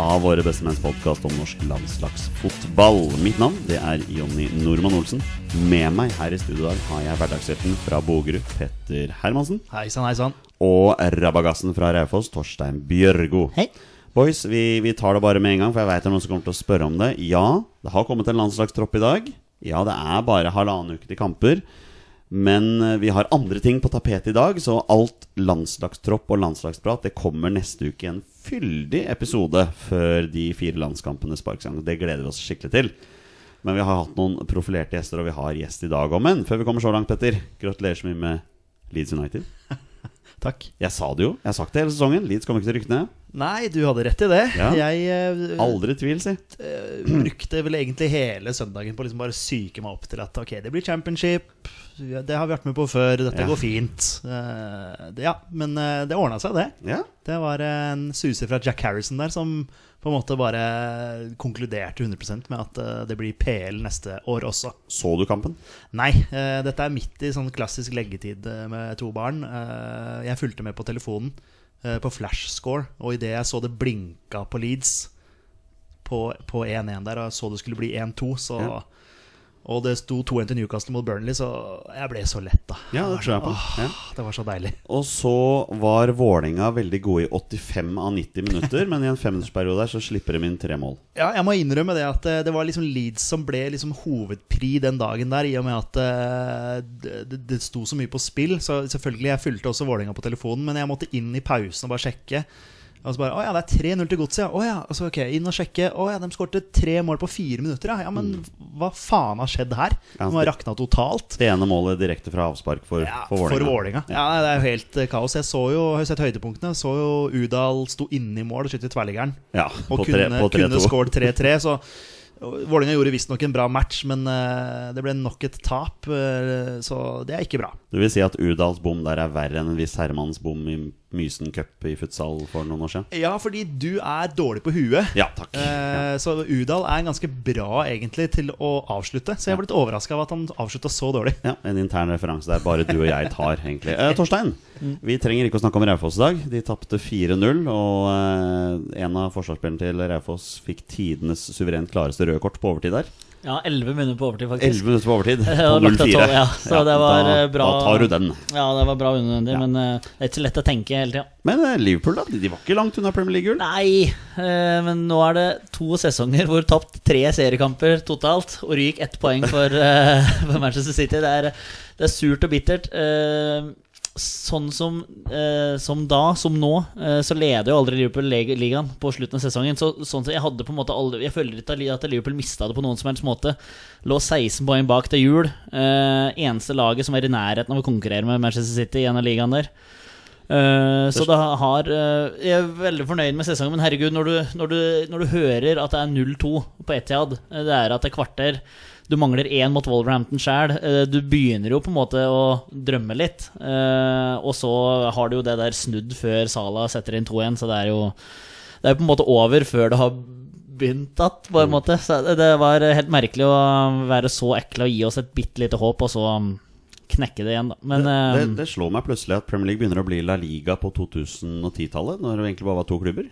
av Våre bestemenns podkast om norsk landslagsfotball. Mitt navn det er Jonny Normann Olsen. Med meg her i studio dag har jeg hverdagshelten fra Bogerud, Petter Hermansen. Heisan, heisan. Og rabagassen fra Raufoss, Torstein Bjørgo. Hei. Boys, vi, vi tar det bare med en gang, for jeg vet det er noen som kommer til å spørre om det. Ja, det har kommet en landslagstropp i dag. Ja, det er bare halvannen uke til kamper. Men eh, vi har andre ting på tapetet i dag, så alt landslagstropp og landslagsprat Det kommer neste uke i en fyldig episode før de fire landskampene sparkes i gang. Det gleder vi oss skikkelig til. Men vi har hatt noen profilerte gjester, og vi har gjest i dag òg. Men før vi kommer så langt, Petter, gratulerer så mye med Leeds United. Takk. Jeg sa det jo. Jeg har sagt det hele sesongen. Leeds kommer ikke til å rykke ned. Nei, du hadde rett i det. Ja. Jeg uh, Aldri tvil, si. Uh, brukte vel egentlig hele søndagen på å liksom bare psyke meg opp til at ok, det blir championship. Det har vi vært med på før. Dette Ja. går fint. Uh, det, ja, men det ordna seg, det. Ja. Det var en suser fra Jack Harrison der som på en måte bare konkluderte 100% med at det blir PL neste år også. Så du kampen? Nei, dette er midt i sånn klassisk leggetid med to barn. Jeg fulgte med på telefonen eh, flash score. og idet jeg så det blinka på Leeds på på 1-1 der, og jeg så det skulle bli 1-2, så Ja. Og det sto 2-1 til Newcastle mot Burnley, så jeg ble så lett, da. Ja, det tror jeg på. åh, Ja. Det var så deilig. Og så var Vålinga veldig gode i 85 av 90 minutter, men i en femminuttersperiode der så slipper de inn tre mål. Ja, jeg må innrømme det at eh, det var liksom Leeds som ble liksom hovedpri den dagen der, i og med at eh, det, det- sto så mye på spill. Så selvfølgelig, jeg fulgte også Vålerenga på telefonen, men jeg måtte inn i pausen og bare sjekke. Og så bare, Å ja, det er 3-0 til Godset, ja. Å ja, altså, ok, inn og sjekke. Å ja, de skårte tre mål på fire minutter, ja. ja men hva faen har skjedd her? De har rakna totalt. Det ene målet direkte fra avspark for, Ja, for for Vålinga. Ja, det er jo helt eh, kaos. Jeg så jo, har sett høydepunktene. Så jo Udal sto inne i mål og skjøt i tverrliggeren. Ja, Og på tre- kunne, på kunne 3-2. skåret 3-3. Så Vålerenga gjorde visstnok en bra match, men eh, det ble nok et tap. eh, så det er ikke bra. Du vil si at Udals bom der er verre enn en viss Hermans bom i Mysen Cup i futsal for noen år siden? Ja, fordi du er dårlig på huet. Ja, takk. Eh, Så Udal er ganske bra egentlig til å avslutte. Så jeg er blitt overraska av at han avslutta så dårlig. Ja, En intern referanse der bare du og jeg tar, egentlig. Eh, Torstein, vi trenger ikke å snakke om Raufoss i dag. De tapte 4-0, og eh, en av forsvarsspillerne til Raufoss fikk tidenes suverent klareste røde kort på overtid der. Ja, 11 minutter på overtid, faktisk. 11 minutter på overtid. Ja, På lagt til 0-4. 12, ja. Det var, da, eh, bra. Da tar du den. Ja, det var bra unødvendig, Ja. men uh, det er ikke så lett å tenke hele tida. Men uh, Liverpool, da? De var ikke langt unna Premier League-gull. Nei, uh, men nå er det to sesonger hvor tapt tre seriekamper totalt, og ryk ett poeng for, for Manchester City. Det er, det er surt og bittert. Eh, Sånn som, eh, som da, som nå, eh, så leder jo aldri Liverpool ligaen på slutten av sesongen. Så, sånn jeg hadde på en måte aldri Jeg føler ikke at Liverpool mista det på noen som helst måte. Lå 16 poeng bak til jul. Eh, eneste laget som er i nærheten av å konkurrere med Manchester City i en av ligaene der. Eh, så det har eh, Jeg er veldig fornøyd med sesongen, men herregud, når du, når du, når du hører at det er 0-2 på Etiad, eh, det er at det er kvarter Du mangler én mot Wolverhampton sjæl. Du begynner jo på en måte å drømme litt. Eh, og så har du jo det der snudd før Salah setter inn 2-1, så det er jo Det er på en måte over før det har begynt at på en måte. Så det- var helt merkelig å være så ekle og gi oss et bitte lite håp, og så um, knekke det igjen, da. Men det, det, det slår meg plutselig at Premier League begynner å bli La Liga på 2010-tallet, når det egentlig bare var to klubber.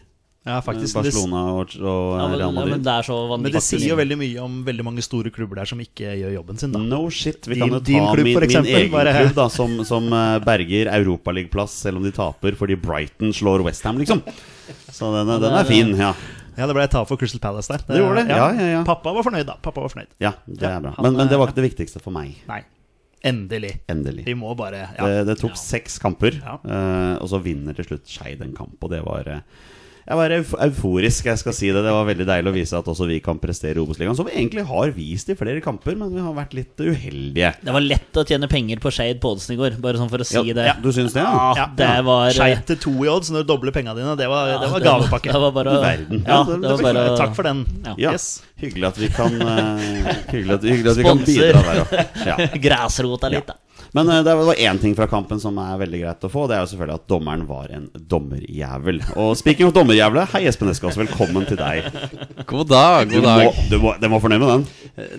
Ja, faktisk. Barcelona og, og Ja, men, Real ja, men det er så men vanvittig det sier jo veldig mye om veldig mange store klubber der som ikke gjør jobben sin, da. No shit. Vi Din- kan jo ta klubb, min, min egen bare- klubb, da, som, som eh, berger Europaligaplass selv om de taper fordi Brighton slår Westham, liksom. Så den, er- den er fin, ja. Ja, det ble et tap for Crystal Palace der. Det gjorde det, ja, ja, ja. Pappa var fornøyd, da. Pappa var fornøyd. Ja, det Ja, er bra. Men, men det var ikke det viktigste for meg. Nei. Endelig. Endelig. Vi må bare ja. Det, det tok seks kamper, Ja. eh, og så vinner til slutt Skeid en kamp. Og det var eh, Jeg var euforisk, jeg skal si det. Det var veldig deilig å vise at også vi kan prestere i Obos-ligaen. Som vi egentlig har vist i flere kamper, men vi har vært litt uheldige. Det var lett å tjene penger på Skeid på oddsen i går, bare sånn for å si Ja, det. ja, du syns det, ja? Ja, det var Skeid til to i odds når du dobler pengene dine. Det var, det var gavepakke. Det var bare å Verden. Ja, Ja, det- det var bare Takk for den. Ja. Ja, Yes. Hyggelig at vi kan uh, Hyggelig at, hyggelig at vi kan bidra der òg. Ja. Grasrota litt, da. Men eh, det var én ting fra kampen som er veldig greit å få. Det er jo selvfølgelig at dommeren var en dommerjævel. Og speaking of dommerjævle, hei Espen Eskås, velkommen til deg. God dag, god dag. du må, du må fornøye med den.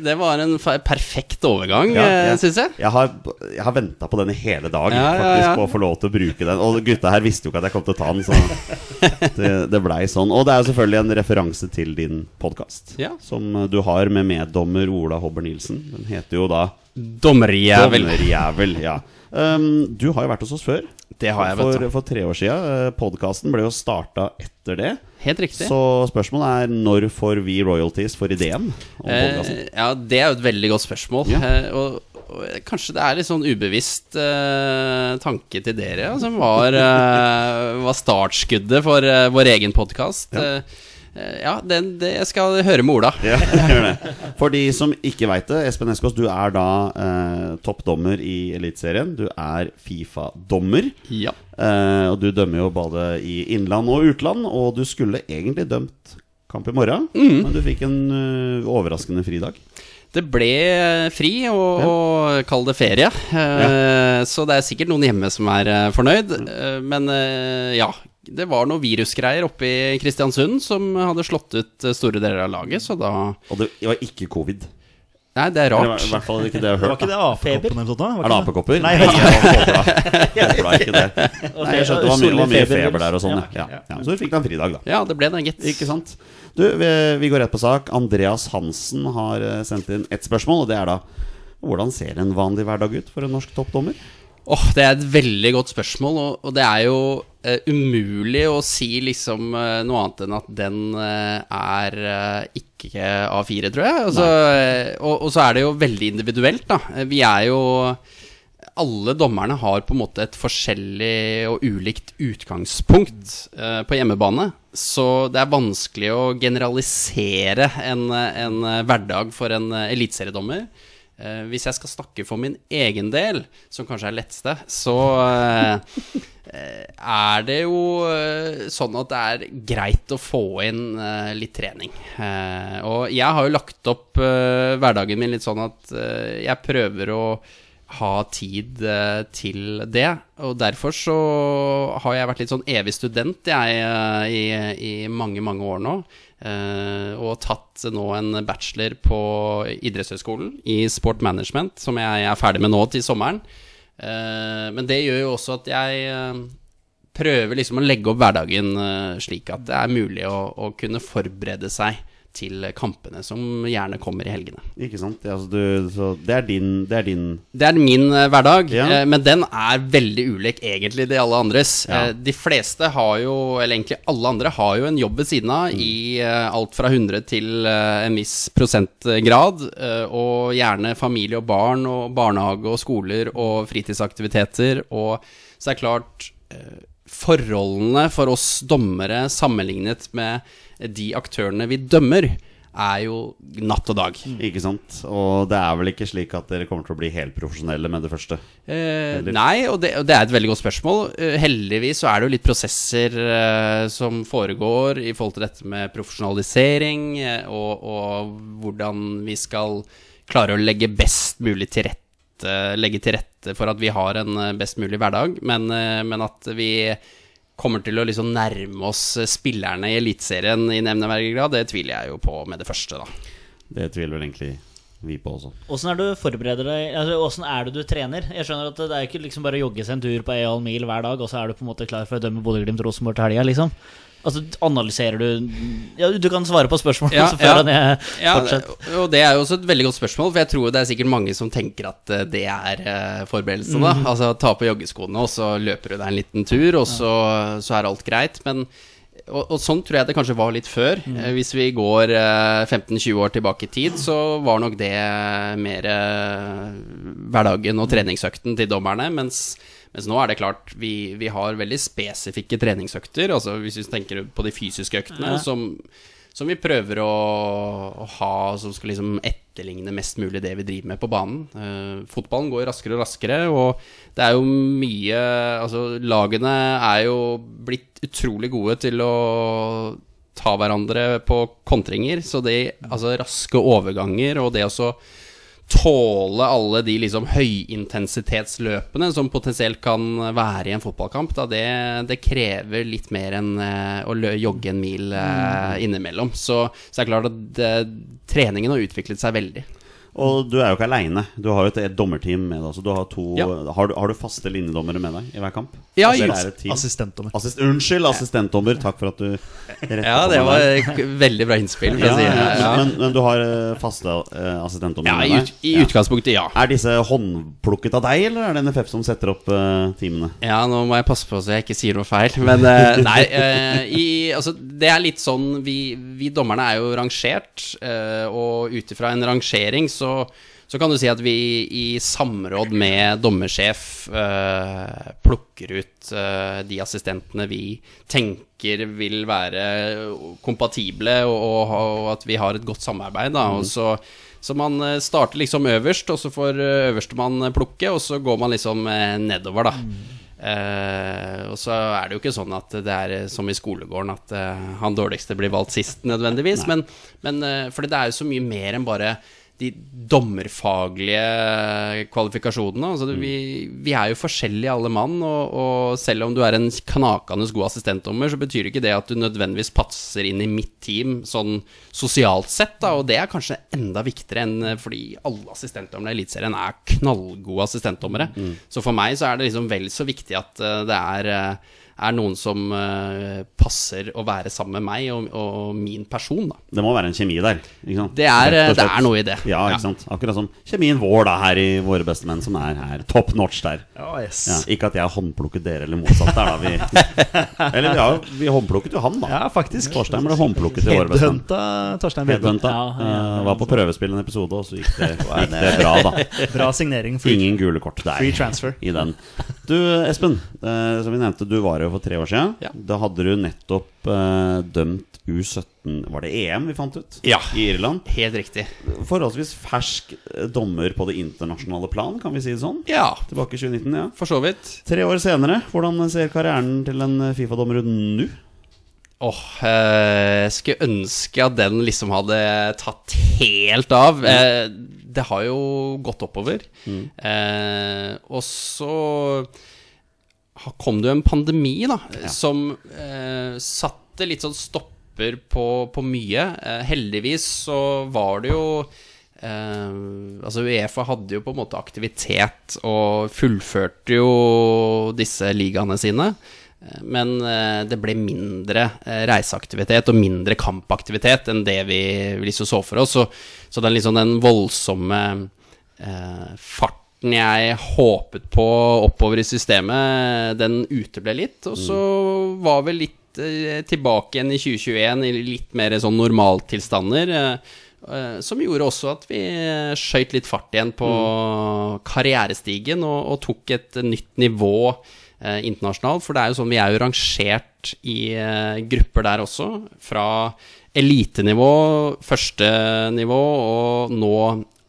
Det var en perfekt overgang, Ja, ja, ja. syns jeg. Jeg har, jeg har venta på den i hele dag, Ja, faktisk, ja. på å få lov til å bruke den. Og gutta her visste jo ikke at jeg kom til å ta den, så det, det blei sånn. Og det er jo selvfølgelig en referanse til din podkast, som du har med meddommer Ola Hobber Nilsen. Den heter jo da Dommerjævel. Dommerjævel. Ja. Um, du har jo vært hos oss før. Det har jeg, vet for, for tre år sia. Podkasten ble jo starta etter det. Helt riktig. Så spørsmålet er når får vi royalties for ideen om? Eh, ja, det er jo et veldig godt spørsmål. Ja. Eh, og, og kanskje det er litt sånn ubevisst eh, tanke til dere ja, som var, eh, var startskuddet for eh, vår egen podkast. Ja. Ja, den, det jeg skal høre med Ola. Ja, gjør det. For de som ikke veit det, Espen Eskås, du er da eh, toppdommer i Eliteserien. Du er Fifa-dommer. Ja. Eh, og du dømmer jo både i innland og utland. Og du skulle egentlig dømt kamp i morgen, Mm. men du fikk en uh, overraskende fridag. Det ble fri, og, og kall det ferie. Eh, Så det er sikkert noen hjemme som er eh, fornøyd. Ja. men eh, ja, det var noe virusgreier oppe i Kristiansund som hadde slått ut eh, store deler av laget, så da Og det var ikke covid. Nei, det er Eller i rart. hvert fall ikke det jeg har Var hørt. ikke det da. apekoppen eller noe sånt? da? Var Er det apekopper? Nei, jeg håper da. Ikke det. Og Nei, jeg skjønte det var mye, var mye feber der og sånn. Ja. Ja. Ja. Så du fikk deg en fridag, da. Ja, det ble det, gitt. Ikke sant? Du, vi, vi går rett på sak. Andreas Hansen har eh, sendt inn ett spørsmål, og det er da Hvordan ser en vanlig hverdag ut for en norsk toppdommer? Åh, Det er et veldig godt spørsmål, og, og det er jo eh, umulig å si liksom eh, noe annet enn at den eh, er eh, ikke A4, tror jeg. Altså, og, og så er det jo veldig individuelt, da. Eh, Vi er jo alle dommerne har på en måte et forskjellig og ulikt utgangspunkt eh, på hjemmebane. Så det er vanskelig å generalisere en, en hverdag for en eliteseriedommer. Eh, hvis jeg skal snakke for min egen del, som kanskje er letteste, så eh, eh, er det jo eh, sånn at det er greit å få inn eh, litt trening. Og jeg har jo lagt opp hverdagen min litt sånn at jeg prøver å ha tid til det. Og derfor så har jeg vært litt sånn evig student jeg, i, i mange, mange år nå. Eh, og tatt nå en bachelor på idrettshøyskolen i sport management, som jeg er ferdig med nå til sommeren. Eh, men det gjør jo også at jeg eh, prøver liksom å legge opp hverdagen slik at det er mulig å, å kunne forberede seg til kampene som gjerne kommer i helgene. Ikke sant? Ja, altså du, så det, er din, det er din Det er min eh, hverdag, Ja. eh, men den er veldig ulik egentlig de alle andres. Ja. Eh, de fleste har jo, eller egentlig alle andre, har jo en jobb ved siden av i eh, alt fra 100 til eh, en viss prosentgrad. eh, og gjerne familie og barn og barnehage og skoler og fritidsaktiviteter. Og så er det klart Forholdene for oss dommere sammenlignet med de aktørene vi dømmer, er jo natt og dag. Ikke sant? Og det er vel ikke slik at dere kommer til å bli helprofesjonelle med det første? Eh, nei, og det, og det er et veldig godt spørsmål. Eh, heldigvis så er det jo litt prosesser eh, som foregår i forhold til dette med profesjonalisering, eh, og, og hvordan vi skal klare å legge best mulig til rette Legge til rette for at vi har en best mulig hverdag, men, men at vi kommer til å liksom nærme oss eh, spillerne i Eliteserien i nevneverdig grad, det tviler jeg jo på med det første, da. Det tviler vel egentlig vi på også. Åssen er det du forbereder deg altså, Åssen er det du trener? Jeg skjønner at Det er ikke liksom bare å jogge seg en tur på en halv mil hver dag, og så er du på en måte klar for å dømme Bodø-Glimt-Rosenborg til helga, liksom. Altså, Analyserer du Ja, Du kan svare på spørsmålet Ja, før ja. jeg Ja, og det er jo også et veldig godt spørsmål, for jeg tror det er sikkert mange som tenker at eh, det er forberedelsene. Mm. da. Altså ta på joggeskoene, og så løper du deg en liten tur, og så, så er alt greit. Men og, og sånn tror jeg det kanskje var litt før. Mm. Hvis vi går eh, 15-20 år tilbake i tid, så var nok det mer eh, hverdagen og treningsøkten til dommerne. Mens, mens nå er det klart, vi, vi har veldig spesifikke treningsøkter. Altså Hvis vi tenker på de fysiske øktene, som, som vi prøver å, å ha som skal liksom etterligne mest mulig det vi driver med på banen. Eh, fotballen går raskere og raskere, og det er jo mye Altså, lagene er jo blitt utrolig gode til å ta hverandre på kontringer. Så det altså raske overganger og det å så tåle alle de liksom høyintensitetsløpene som potensielt kan være i en fotballkamp, da det, det krever litt mer enn eh, å jogge en mil eh, innimellom. Så, så det er klart at det, treningen har utviklet seg veldig. Og du er jo ikke aleine. Du har jo et, et dommerteam med deg. Du har, to, Ja. har, du, har du faste linjedommere med deg i hver kamp? Ja, Altså, er? Assistentdommer. Assist, unnskyld, assistentdommer. Takk for at du rettet Ja, det var der. veldig bra innspill. Ja, si men, men du har eh, faste uh, assistentdommere ja, med deg? i utgangspunktet, ja. Er disse håndplukket av deg, eller er det NFF som setter opp uh, teamene? Ja, nå må jeg passe på så jeg ikke sier noe feil. Men uh, nei, eh, i, altså, det er litt sånn Vi, vi dommerne er jo rangert, eh, og ut ifra en rangering så, så kan du si at vi i samråd med dommersjef eh, plukker ut eh, de assistentene vi tenker vil være kompatible, og, og, og at vi har et godt samarbeid. Da, og så så man eh, starter liksom øverst, og så får øverstemann plukke, og så går man liksom nedover, da. Eh, og så er det jo ikke sånn at det er som i skolegården at eh, han dårligste blir valgt sist, nødvendigvis. Men, men fordi det er jo så mye mer enn bare de dommerfaglige kvalifikasjonene. Altså, det- vi, vi er jo forskjellige alle mann, og, og selv om du er en knakende god assistentdommer, så betyr ikke det at du nødvendigvis passer inn i mitt team sånn sosialt sett, da, og det er kanskje enda viktigere enn eh, fordi alle assistentdommere i Eliteserien er knallgode assistentdommere. Så for meg så er det liksom vel så viktig at eh, det er eh, er noen som eh, passer å være sammen med meg og, og min person, da. Det må være en kjemi der. Ikke sant? Det er, det er noe i det. Ja, ikke sant? Akkurat som kjemien vår da her i Våre beste menn, som er her. Top notch der. Oh, yes. Ja, ikke at jeg har håndplukket dere, eller motsatt. Der, da. Vi, eller ja, vi håndplukket jo han, da. Ja, faktisk. Torstein ble håndplukket til Våre beste menn. Torstein Hedhunta. Ja, ja, ja. Eh, var på prøvespill en episode, og så gikk det, gikk det bra, da. Bra signering. Free, Ingen gule kort der. free transfer. I den. Du, Espen, uh, som vi nevnte, du var jo for tre år siden. Ja. Da hadde du nettopp eh, dømt U17 Var det EM vi fant ut? Ja. I Irland. Helt riktig. Forholdsvis fersk eh, dommer på det internasjonale plan, kan vi si det sånn? Ja, Tilbake i 2019, ja. for så vidt. Tre år senere, hvordan ser karrieren til en eh, Fifa-dommer ut nå? Åh, eh, skulle ønske at den liksom hadde tatt helt av. Eh, det har jo gått oppover. Eh, og så kom det jo en pandemi, da, som eh, satte litt sånn stopper på, på mye. Eh, heldigvis så var det jo eh, Altså Uefa hadde jo på en måte aktivitet og fullførte jo disse ligaene sine. Eh, Men eh, det ble mindre eh, reiseaktivitet og mindre kampaktivitet enn det vi liksom så for oss. Så, så den, liksom, den voldsomme eh, farten jeg håpet på oppover i systemet, den uteble litt. Og så var vi litt eh, tilbake igjen i 2021 i litt mer sånn normaltilstander. eh, eh, som gjorde også at vi skøyt litt fart igjen på karrierestigen og, og tok et nytt nivå eh, internasjonalt. For det er jo sånn vi er jo rangert i grupper der også. Fra elitenivå, første nivå, og nå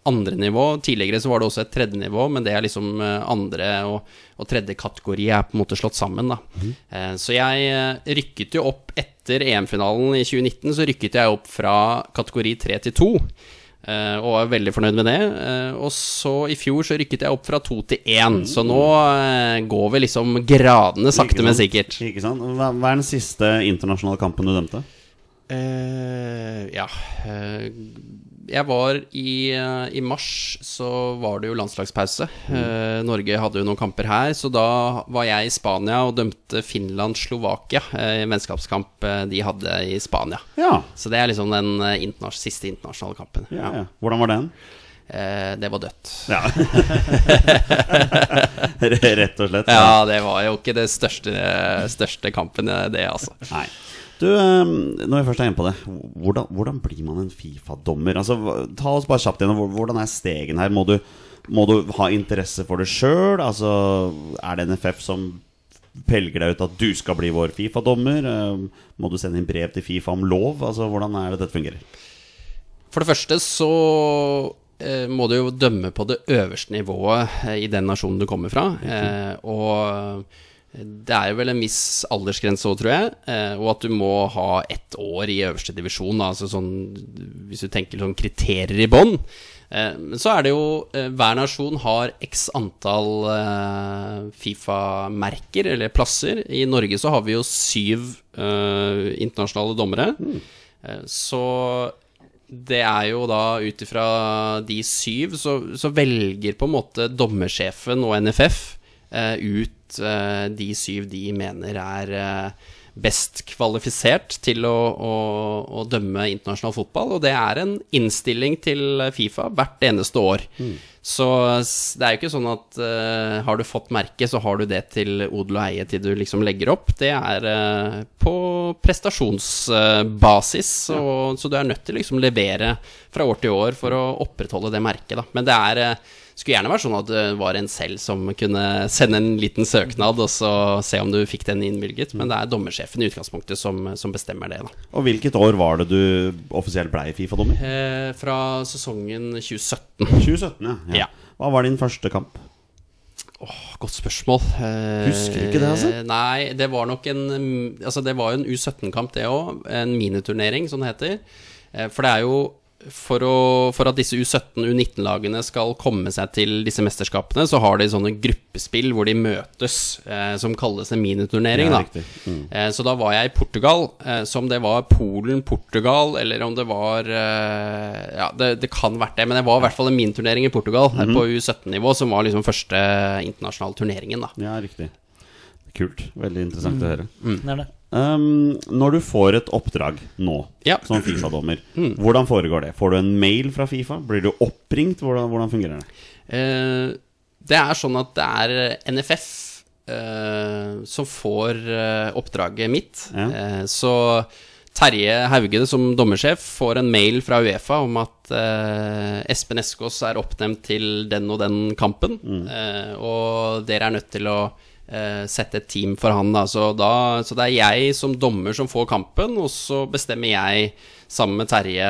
andre nivå. Tidligere så var det også et tredje nivå, men det er liksom eh, andre og, og tredje kategori er på en måte slått sammen. da. Mm. Så jeg eh, rykket jo opp etter EM-finalen i 2019, så rykket jeg opp fra kategori 3 til 2. eh, Og var veldig fornøyd med det. Og så i fjor så rykket jeg opp fra 2 til 1. Så nå går vi liksom gradene sakte, men sikkert. Ikke sant? Hva, er den siste internasjonale kampen du dømte? Uh, ja eh, Jeg var i, eh, I mars så var det jo landslagspause. Eh, Norge hadde jo noen kamper her, så da var jeg i Spania og dømte Finland-Slovakia. Eh, vennskapskamp eh, de hadde i Spania. Ja. Så det er liksom den internas siste internasjonale kampen. ja, ja. Hvordan var den? Eh, det var dødt. Ja. Rett og slett. Ja, det var jo ikke det største, største kampen, det, altså. Nei. Du, eh, når vi først er inne på det, hvordan, hvordan blir man en Fifa-dommer? Altså, ta oss bare kjapt gjennom. Hvordan er stegen her? Må du, må du ha interesse for det sjøl? Altså, er det NFF som pelger deg ut at du skal bli vår Fifa-dommer? Eh, Må du sende inn brev til Fifa om lov? Altså, Hvordan er det dette fungerer? For det første så eh, må du jo dømme på det øverste nivået eh, i den nasjonen du kommer fra. Eh, og det er vel en viss aldersgrense òg, tror jeg. Eh, og at du må ha ett år i øverste divisjon. Altså sånn, hvis du tenker sånn kriterier i bånn. Eh, Men så er det jo eh, Hver nasjon har x antall Fifa-merker, eller plasser. I Norge så har vi jo syv internasjonale dommere. Mm. Så det er jo da ut ifra de syv, så, så velger på en måte dommersjefen og NFF ut eh, de syv de mener er eh, best kvalifisert til å, å, å dømme internasjonal fotball. Og det er en innstilling til Fifa hvert eneste år. Så det er jo ikke sånn at uh, har du fått merke, så har du det til odel og eie til du liksom legger opp. Det er uh, på prestasjonsbasis, så, så du er nødt til å liksom levere fra år til år for å opprettholde det merket. Da. Men det er eh, skulle gjerne vært sånn at det var en selv som kunne sende en liten søknad og så se om du fikk den innvilget, men det er dommersjefen i utgangspunktet som, som bestemmer det. Da. Og hvilket år var det du offisielt blei Fifa-dommer? Eh, fra sesongen 2017. 2017, ja. Ja. Hva var din første kamp? Godt spørsmål. Eh, Husker du ikke det, altså? Nei, det var nok en Altså, det var jo en U17-kamp, det òg. En miniturnering, som det heter. Eh, for det er jo for, å, for at disse U17, U19-lagene skal komme seg til disse mesterskapene, så har de sånne gruppespill hvor de møtes, eh, som kalles en miniturnering. Ja, da. Mm. Eh, så da var jeg i Portugal, eh, som det var Polen, Portugal, eller om det var eh, Ja, det, det kan vært det, men det var i hvert fall en miniturnering i Portugal, mm -hmm. på U17-nivå, som var liksom første internasjonale turneringen, da. Ja, riktig. Kult. Veldig interessant å høre. Det er det. Um, når du får et oppdrag nå Ja. som Fifa-dommer, hvordan foregår det? Får du en mail fra Fifa? Blir du oppringt? Hvordan, hvordan fungerer det? Uh, det er sånn at det er NFF uh, som får uh, oppdraget mitt. Ja. Eh, så Terje Hauge som dommersjef får en mail fra Uefa om at eh, Espen Eskås er oppnevnt til den og den kampen, eh, og dere er nødt til å eh, sette et team for han. Da. Så, da, så det er jeg som dommer som får kampen, og så bestemmer jeg sammen med Terje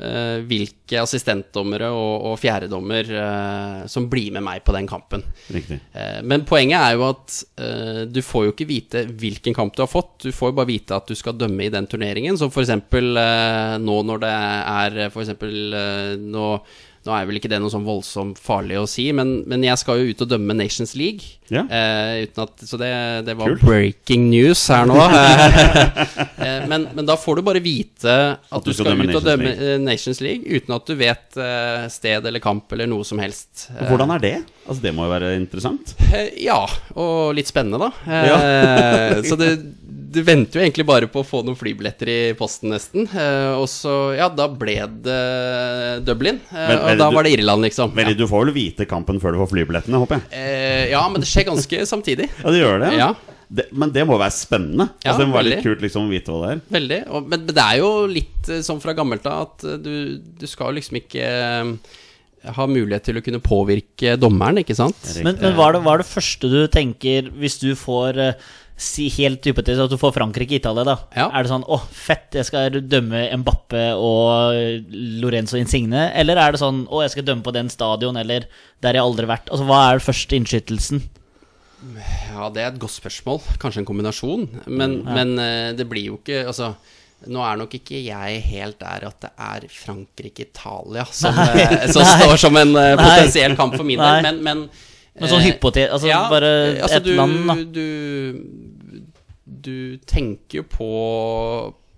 eh, hvilke assistentdommere og, og fjerdedommer eh, som blir med meg på den kampen. Eh, Men poenget er jo at eh, du får jo ikke vite hvilken kamp du har fått. Du får jo bare vite at du skal dømme i den turneringen. Som eksempel eh, nå når det er eh, for eksempel eh, nå, nå er vel ikke det noe sånn voldsomt farlig å si, men, men jeg skal jo ut og dømme Nations League. Ja. Eh, at, så det, det var Kult. breaking news her nå. Eh, men, men da får du bare vite at, du skal, ut og dømme League. Nations League uten at du vet eh, sted eller kamp eller noe som helst. Hvordan er det? Altså Det må jo være interessant? Eh, Ja, og litt spennende, da. Eh, så det, du venter jo egentlig bare på å få noen flybilletter i posten, nesten. Uh, og så, ja, da ble det Dublin. Uh, Men og da du- var det Irland, liksom. Men Ja. Du får vel vite kampen før du får flybillettene, håper jeg? Uh, ja, men det skjer ganske samtidig. Ja, det gjør det? Ja. Det, men det må være spennende? Ja, altså, det må være litt kult liksom, å vite hva det er? Veldig. Og, men, men det er jo litt sånn fra gammelt av at du, du skal liksom ikke ha mulighet til å kunne påvirke dommeren, ikke sant? Men, men hva, er det, hva er det første du tenker hvis du får eh, Si helt hypotetisk at du får Frankrike-Italia, da. Ja. Er det sånn 'Å, fett, jeg skal dømme Mbappe og Lorenzo Insigne'? Eller er det sånn 'Å, jeg skal dømme på den stadion', eller 'Der jeg aldri vært'? Altså, Hva er den første innskytelsen? Ja, det er et godt spørsmål. Kanskje en kombinasjon. Men, men eh, det blir jo ikke Altså, nå er nok ikke jeg helt der at det er Frankrike-Italia som, eh, som står som en eh, potensiell kamp for min del, men, men Men sånn eh, hypotet... Altså ja, bare altså, et du, land, da. Du, du tenker på,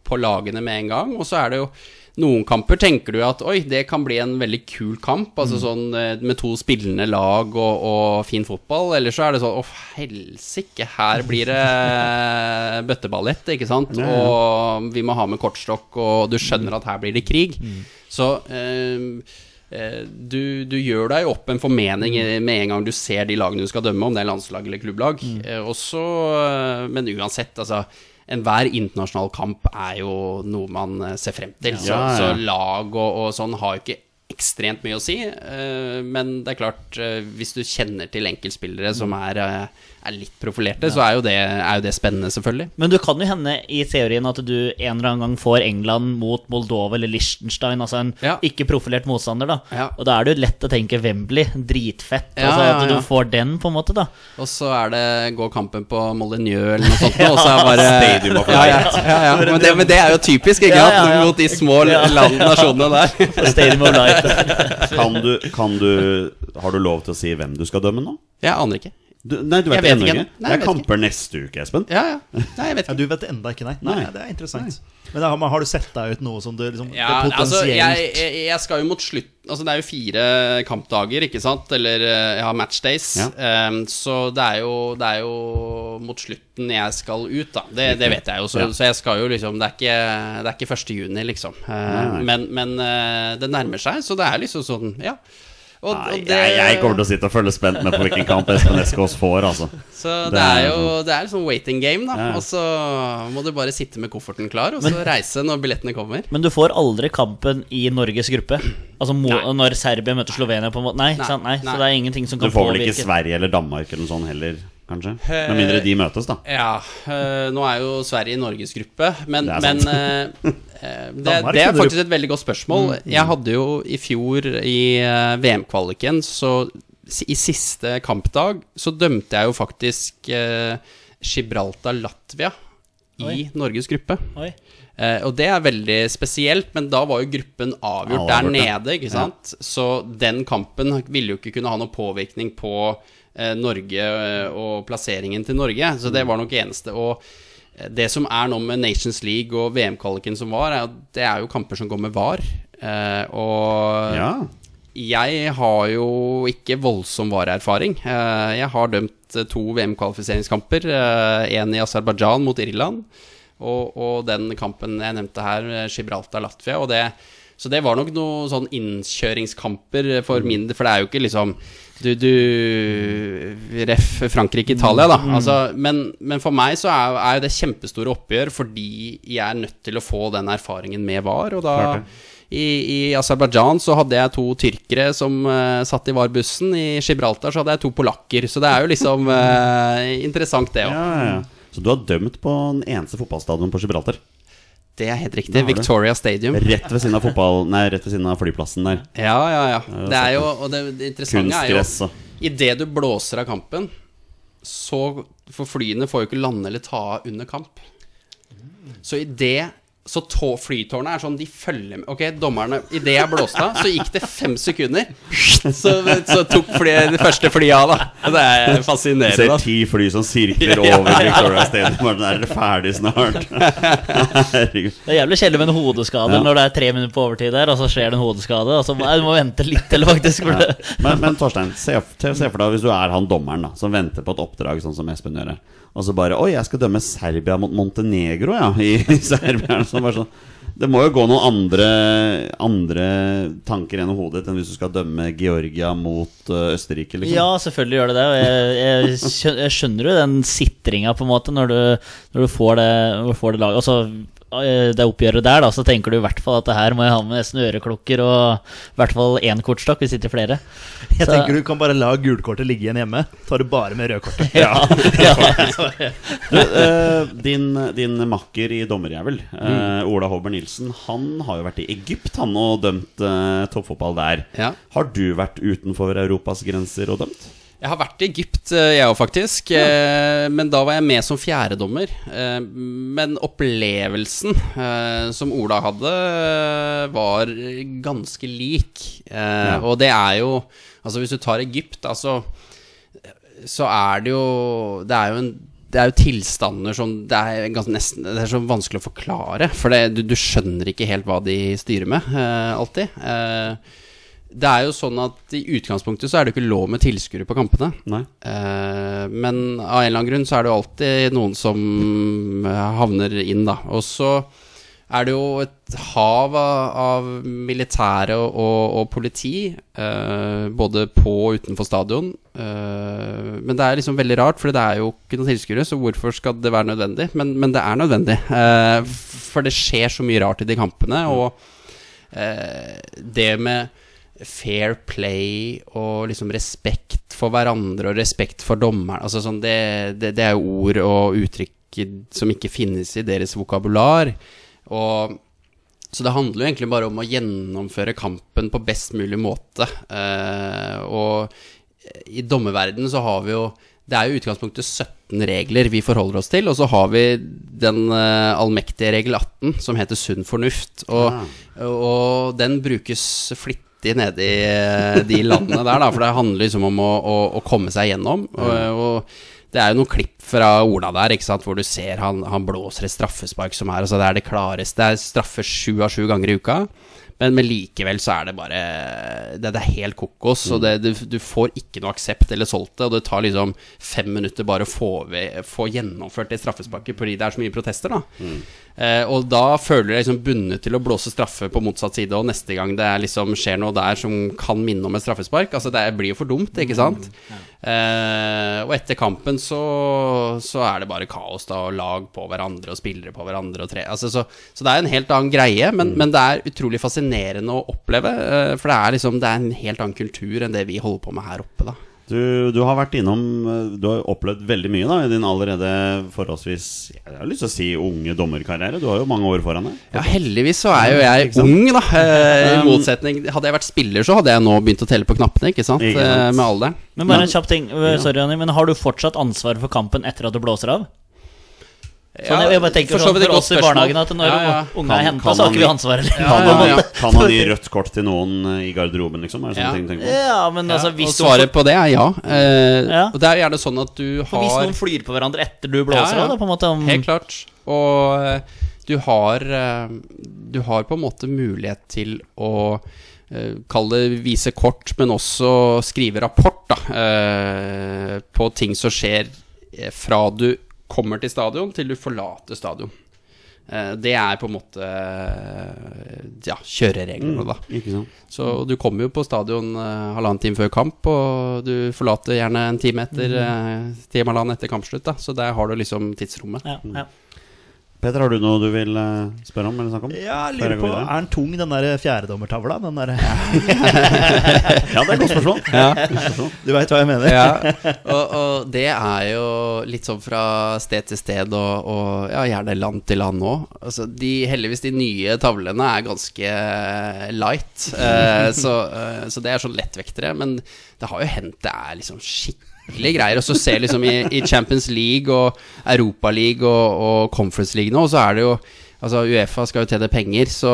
på lagene med en gang, og så er det jo noen kamper tenker du at oi, det kan bli en veldig kul kamp. Mm. Altså sånn eh, med to spillende lag og, og fin fotball. Eller så er det sånn å helsike, her blir det bøtteballett, ikke sant? Og vi må ha med kortstokk, og du skjønner at her blir det krig. Mm. Så eh, eh, du, du gjør deg opp en formening Mm. med en gang du ser de lagene du skal dømme, om det er landslag eller klubblag. Mm. Eh, og så, eh, men uansett, altså enhver internasjonal kamp er jo noe man eh, ser frem til. Så, Ja, ja. så lag og, og sånn har jo ikke ekstremt mye å si. eh, men det er klart, eh, hvis du kjenner til enkeltspillere som er, eh, er litt profilerte, så er jo, det, er jo det spennende, selvfølgelig. Men du kan jo hende i teorien at du en eller annen gang får England mot Moldova eller Liechtenstein, altså en Ja. ikke-profilert motstander, da. Ja. Og da er det jo lett å tenke Wembley. Dritfett. Ja, altså ja, At ja. du får den, på en måte, da. Og så er det gå kampen på Molyneux eller noe sånt, og så er bare ja, ja, ja, ja. Men, det, men det er jo typisk, ikke sant? ja, ja. Mot de små landnasjonene land, nasjonene der. Stadium of Light. Kan du, kan du Har du lov til å si hvem du skal dømme nå? Jeg aner ikke. Du, nei, du vet, vet ennå ikke. ikke. Nei, det er kamper neste uke, Espen. Ja, ja. Nei, jeg vet Ja, ikke. du vet det enda ikke, nei. nei. Nei. Det er interessant. Men da, har- har du sett deg ut noe som du liksom Ja, det er altså, jeg, jeg, skal jo mot slutt Altså, det er jo fire kampdager, ikke sant? Eller jeg har matchdays. Ja. Um, så det er, jo, det er jo mot slutten jeg skal ut, da. Det, det vet jeg jo. Så, Ja. så jeg skal jo liksom Det er ikke, det er ikke 1. juni, liksom. Uh, Nei. Men, men uh, det nærmer seg, så det er liksom sånn, ja. Og, og det, jeg, jeg kommer til å sitte og følge spent med på hvilken kamp Espen Eskås får, altså. Så Det er jo Det er liksom waiting game, da. Ja. Og så må du bare sitte med kofferten klar, og så reise når billettene kommer. Men du får aldri kampen i Norges gruppe. Altså Nei. når Serbia møter Slovenia på en måte Nei, Nei, sant? Nei. Så det er ingenting som Du får vel ikke påvirke. Sverige eller Danmark eller noe sånt heller, kanskje? Med mindre de møtes, da. Ja, øh, nå er jo Sverige i Norges gruppe, men, Det er men øh, øh, det, det er faktisk et veldig godt spørsmål. Jeg hadde jo i fjor i VM-kvaliken, så i siste kampdag så dømte jeg jo faktisk øh, Gibraltar-Latvia i Oi. Norges gruppe. Oi. Eh, og det er veldig spesielt, men da var jo gruppen avgjort Avgjort, der nede, ikke sant? Så den kampen ville jo ikke kunne ha noen påvirkning på eh, Norge eh, og plasseringen til Norge. Så det var nok eneste. Og eh, det som er nå med Nations League og VM-kvaliken som var, er at det er jo kamper som går med VAR. Eh, og Ja. jeg har jo ikke voldsom VAR-erfaring. Eh, Jeg har dømt eh, to VM-kvalifiseringskamper. En i Aserbajdsjan mot Irland, og, og den kampen jeg nevnte her, eh, Gibraltar-Latvia. Og det, så det var nok noen sånn innkjøringskamper for min For det er jo ikke liksom du, du Ref. Frankrike-Italia, da. Altså, men, men for meg så er, er det kjempestore oppgjør fordi jeg er nødt til å få den erfaringen med VAR. Og da i, I Aserbajdsjan så hadde jeg to tyrkere som uh, satt i VAR-bussen. I Gibraltar så hadde jeg to polakker. Så det er jo liksom uh, interessant, det òg. ja, ja. Så du har dømt på den eneste fotballstadion på Gibraltar? Det er helt riktig. Victoria Stadium. Rett ved siden av fotball Nei, rett ved siden av flyplassen der. Ja, ja, ja. Det er jo Og det, interessante er jo Idet du blåser av kampen, så For flyene får jo ikke lande eller ta av under kamp. Så idet så tå, flytårnet er sånn, de følger med Ok, dommerne Idet jeg blåste av, så gikk det fem sekunder. Så, så tok fly, det første flyet av, da. Det er fascinerende. Du ser ti fly som sirkler over. Victoria Stadium. Bare, Er dere ferdig snart? Herregud. Det er jævlig kjedelig med en hodeskade Ja. når det er tre minutter på overtid der, og så skjer det en hodeskade. Og så må, du må vente litt, til, faktisk. For det. Men, men Torstein, se, se for deg hvis du er han dommeren da som venter på et oppdrag, sånn som Espen gjør. Og så bare Oi, jeg skal dømme Serbia mot Montenegro, ja. I, Serbia. Så bare sånn, det må jo gå noen andre, andre tanker gjennom hodet enn hvis du skal dømme Georgia mot øh, Østerrike, liksom. Ja, selvfølgelig gjør det det. Og jeg, jeg, skjø- jeg skjønner jo den sitringa, på en måte, når du, når du får det, når du det laget. Eh, det oppgjøret der, da, så tenker du i hvert fall at det her må jeg ha med nesten øreklokker og i hvert fall én kortstokk hvis ikke flere. Jeg Så- tenker du kan bare la gulkortet ligge igjen hjemme. Tar du bare med rødkortet. Ja, ja. Du, uh, din, din makker i Dommerjævel, Mm. øh, Ola Håber Nilsen, han har jo vært i Egypt han og dømt uh, toppfotball der. Ja. Har du vært utenfor Europas grenser og dømt? Jeg har vært i Egypt, eh, jeg òg, faktisk. Ja. Men da var jeg med som fjerdedommer. Eh, Men opplevelsen eh, som Ola hadde, eh, var ganske lik. Eh, Ja. Og det er jo Altså, hvis du tar Egypt, altså Så er det jo Det er jo en det er jo tilstander som Det er, ganske nesten, det er så vanskelig å forklare. For det, du, du skjønner ikke helt hva de styrer med, eh, alltid. Eh, det er jo sånn at i utgangspunktet så er det ikke lov med tilskuere på kampene. Nei. Eh, men av en eller annen grunn så er det jo alltid noen som eh, havner inn, da. Og så er det jo et hav av, militære og, og politi, eh, både på og utenfor stadion. Men det er liksom veldig rart, for det er jo ikke noen tilskuere, så hvorfor skal det være nødvendig? Men, men det er nødvendig, for det skjer så mye rart i de kampene. Og det med fair play og liksom respekt for hverandre og respekt for dommeren altså sånn det, det, det er jo ord og uttrykk som ikke finnes i deres vokabular. Og, så det handler jo egentlig bare om å gjennomføre kampen på best mulig måte. Eh, og i dommerverdenen så har vi jo Det er jo i utgangspunktet 17 regler vi forholder oss til, og så har vi den eh, allmektige regel 18 som heter sunn fornuft. Og, og den brukes flittig nede i eh, de landene der, da, for det handler liksom om å, å, å komme seg gjennom. Og, og det er jo noen klipp fra Ola der ikke sant, hvor du ser han, han blåser et straffespark som er altså Det er det klareste. Det er straffer sju av sju ganger i uka. Men, men likevel så er det bare Det, det er helt kokos. Og det, du, du får ikke noe aksept eller solgt det. Og det tar liksom fem minutter bare å få, ved, få gjennomført det straffesparket fordi det er så mye protester. da eh, Og da føler du deg liksom bundet til å blåse straffe på motsatt side. Og neste gang det er liksom skjer noe der som kan minne om et straffespark Altså det blir jo for dumt, ikke sant? Eh, og etter kampen så, så er det bare kaos, da. Og lag på hverandre og spillere på hverandre. Og tre, altså, så, så det er en helt annen greie, men, men det er utrolig fascinerende å oppleve. eh, for det er liksom Det er en helt annen kultur enn det vi holder på med her oppe, da. Du, du har vært innom eh, Du har opplevd veldig mye da i din allerede forholdsvis Jeg har lyst til å si unge dommerkarriere. Du har jo mange år foran deg. Ja, heldigvis så er jo jeg ung, da. Eh, I motsetning Hadde jeg vært spiller, så hadde jeg nå begynt å telle på knappene, ikke sant? Ikke sant. Eh, med alderen. Men bare en kjapp ting. Sorry, Janni, men har du fortsatt ansvar for kampen etter at du blåser av? Sånn, jeg, jeg bare tenker sånn, for oss i barnehagen at når Ja, ja. ungene er Kan- henta, så har ikke vi ansvaret lenger. Kan, ja, ja. kan han gi rødt kort til noen i garderoben, liksom? Er det sånne Ja. ting tenker? Ja, men altså, og hvis, du, svaret på det er ja. Eh, Ja. Og det er gjerne sånn at du for hvis noen flyr på hverandre etter du blåser Ja, ja. av, da, på en måte om, Helt klart. Og eh, du har eh, Du har på en måte mulighet til å eh, Kall det vise kort, men også skrive rapport da, eh, på ting som skjer fra du kommer til stadion til du forlater stadion. Eh, Det er på en måte eh, ja, kjørereglene, da. Ikke sant? Så du kommer jo på stadion eh, halvannen time før kamp, og du forlater gjerne en time etter mm. time halvannen etter kampslutt. da Så der har du liksom tidsrommet. ja, ja. Peter, har du noe du vil eh, spørre om eller snakke om? Ja, jeg lurer på. Er den tung, den der fjerdedommertavla? Den der, Ja, det er et godt spørsmål. du veit hva jeg mener? Ja, og, og det er jo litt sånn fra sted til sted, og, og ja, gjerne land til land òg. Altså, de, heldigvis, de nye tavlene er ganske light, uh, så, uh, så det er sånn lettvektere. Men det har jo hendt det er liksom skikkelig greier. Og så ser liksom i, i Champions League og Europa League og, og Conference League nå, så er det jo Altså Uefa skal jo tjene penger, så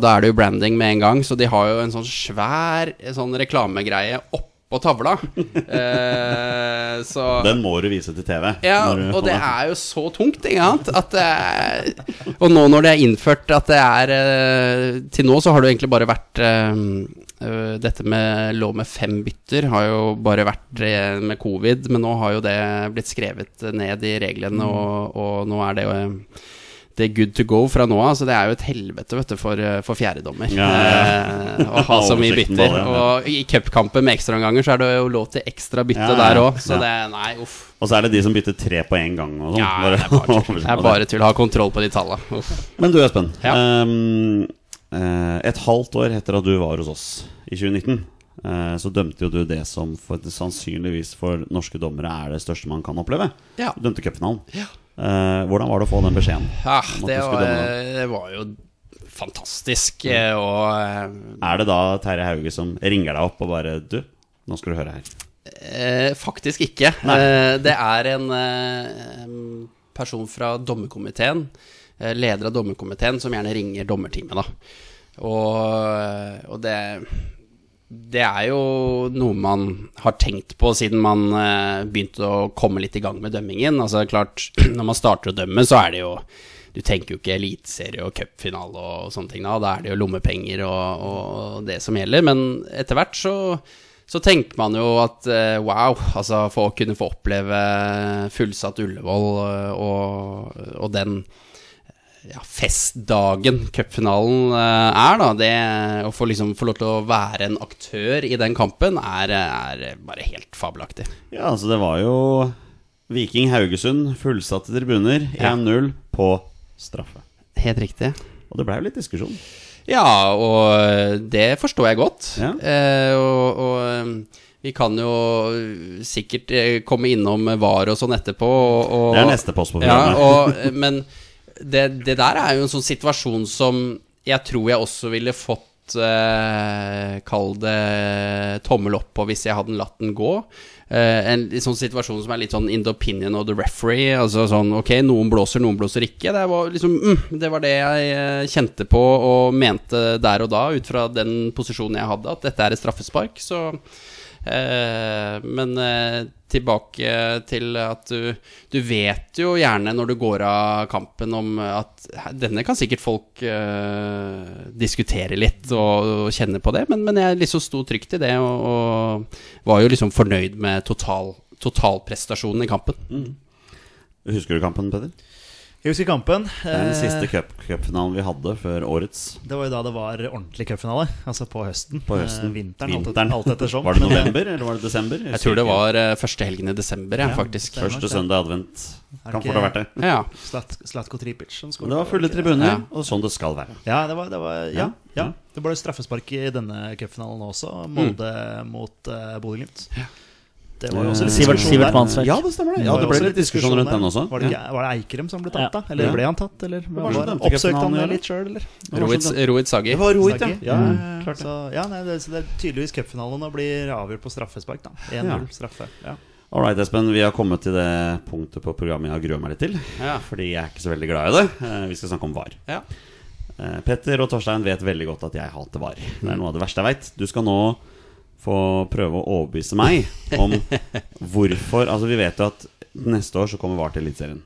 da er det jo branding med en gang. Så de har jo en sånn svær sånn reklamegreie oppå tavla. Eh, så Den må du vise til TV. ja, du- og det er jo så tungt, ikke sant? At er, og nå når det er innført at det er eh, Til nå så har det egentlig bare vært eh, eh, Dette med lov med fem bytter har jo bare vært eh, med covid, men nå har jo det blitt skrevet ned i reglene, og, og nå er det jo eh, det er good to go fra nå av. Så det er jo et helvete vet du, for, eh, for fjerdedommer Ja, ja. eh, å ha så mye bytter. Og i cupkamper med ekstraomganger så er det jo lov til ekstra bytte Ja, der òg, så det Nei, uff. Og så er det de som bytter tre på én gang. Og sånn. Ja, det er bare tull. Det er bare tull. Ha kontroll på de tallene. Uff. Men du, Espen. Ja. Eh, et halvt år etter at du var hos oss i 2019, eh, så dømte jo du det som for, sannsynligvis for norske dommere er det største man kan oppleve. Ja. Du dømte cupfinalen. Ja. hvordan var det å få den beskjeden? Ja, det var, det var jo fantastisk. eh, Og eh, Er det da Terje Hauge som ringer deg opp og bare Du, nå skal du høre her. eh, faktisk ikke. Eh, det er en eh, person fra dommerkomiteen, eh, leder av dommerkomiteen, som gjerne ringer dommerteamet, da. Og, og det det er jo noe man har tenkt på siden man eh, begynte å komme litt i gang med dømmingen. Altså klart, Når man starter å dømme, så er det jo Du tenker jo ikke eliteserie og cupfinale og sånne ting da. Da er det jo lommepenger og, og det som gjelder. Men etter hvert så, så tenker man jo at eh, wow, altså for å kunne få oppleve fullsatt Ullevål eh, og, og den ja, festdagen cupfinalen eh, er, da. Det å få, liksom, få lov til å være en aktør i den kampen, er, er bare helt fabelaktig. Ja, altså det var jo Viking Haugesund, fullsatte tribuner, 1-0 på straffe. Helt riktig. Og det ble jo litt diskusjon. Ja, og det forstår jeg godt. Ja. Eh, og, og eh, vi kan jo sikkert eh, komme innom VAR og sånn etterpå. Og, og, Det er neste post på Ja, programmet. og, men det, det der er jo en sånn situasjon som jeg tror jeg også ville fått eh, Kall det tommel opp på hvis jeg hadde latt den gå. Eh, en sånn situasjon som er litt sånn in the opinion of the referee. Altså sånn ok, noen blåser, noen blåser ikke. Det var liksom mm, Det var det jeg eh, kjente på og mente der og da, ut fra den posisjonen jeg hadde, at dette er et straffespark. Så Eh, men eh, tilbake til at du, du vet jo gjerne når du går av kampen om at denne kan sikkert folk uh, diskutere litt og, og kjenne på det, men, men jeg liksom sto trygt i det og, og var jo liksom fornøyd med total, totalprestasjonen i kampen. Husker du kampen, Petter? Jeg husker kampen. Den Eh, siste cup- cupfinalen vi hadde før årets. Det var jo da det var ordentlig cupfinale. Altså på høsten. På høsten. vinteren, Vinteren, alt, etter, et- alt. Var det november, eller var det desember? Jeg tror det var eh, første helgen i desember, ja, faktisk. stemmer. Første søndag advent. Kan fort ha vært det. Ja. Slat- Slatko Tripic som skåret. det var fulle tribuner, Ja. og sånn det skal være. Ja, det var, det var ja, Ja. ja. Det ble straffespark i denne cupfinalen også. Molde mot uh, Bodø-Glimt. Det var jo også litt Sivert- Sivert. Mannsverk. Ja, det stemmer det. Ja, det ble litt diskusjon rundt den også. Var det, ikke, var det Eikrem som ble tatt, da? Eller Ja. ble han tatt? Eller sånn oppsøkte han han litt sjøl, eller? Rohit, Rohit Sagi. Det var Rohit, ja. Ja. Mm. Klart. Så, ja, nei, det, så det er tydeligvis cupfinalen og blir avgjort på straffespark, da. 1-0 Ja. straffe. Ja. All right, Espen. Vi har kommet til det punktet på programmet jeg har gruet meg litt til. Ja. Fordi jeg er ikke så veldig glad i det. Eh, Vi skal snakke om VAR. Ja. Eh, Petter og Torstein vet veldig godt at jeg hater VAR. Det er noe av det verste jeg veit. Du skal nå få prøve å overbevise meg om hvorfor Altså, vi vet jo at neste år så kommer VAR til Eliteserien.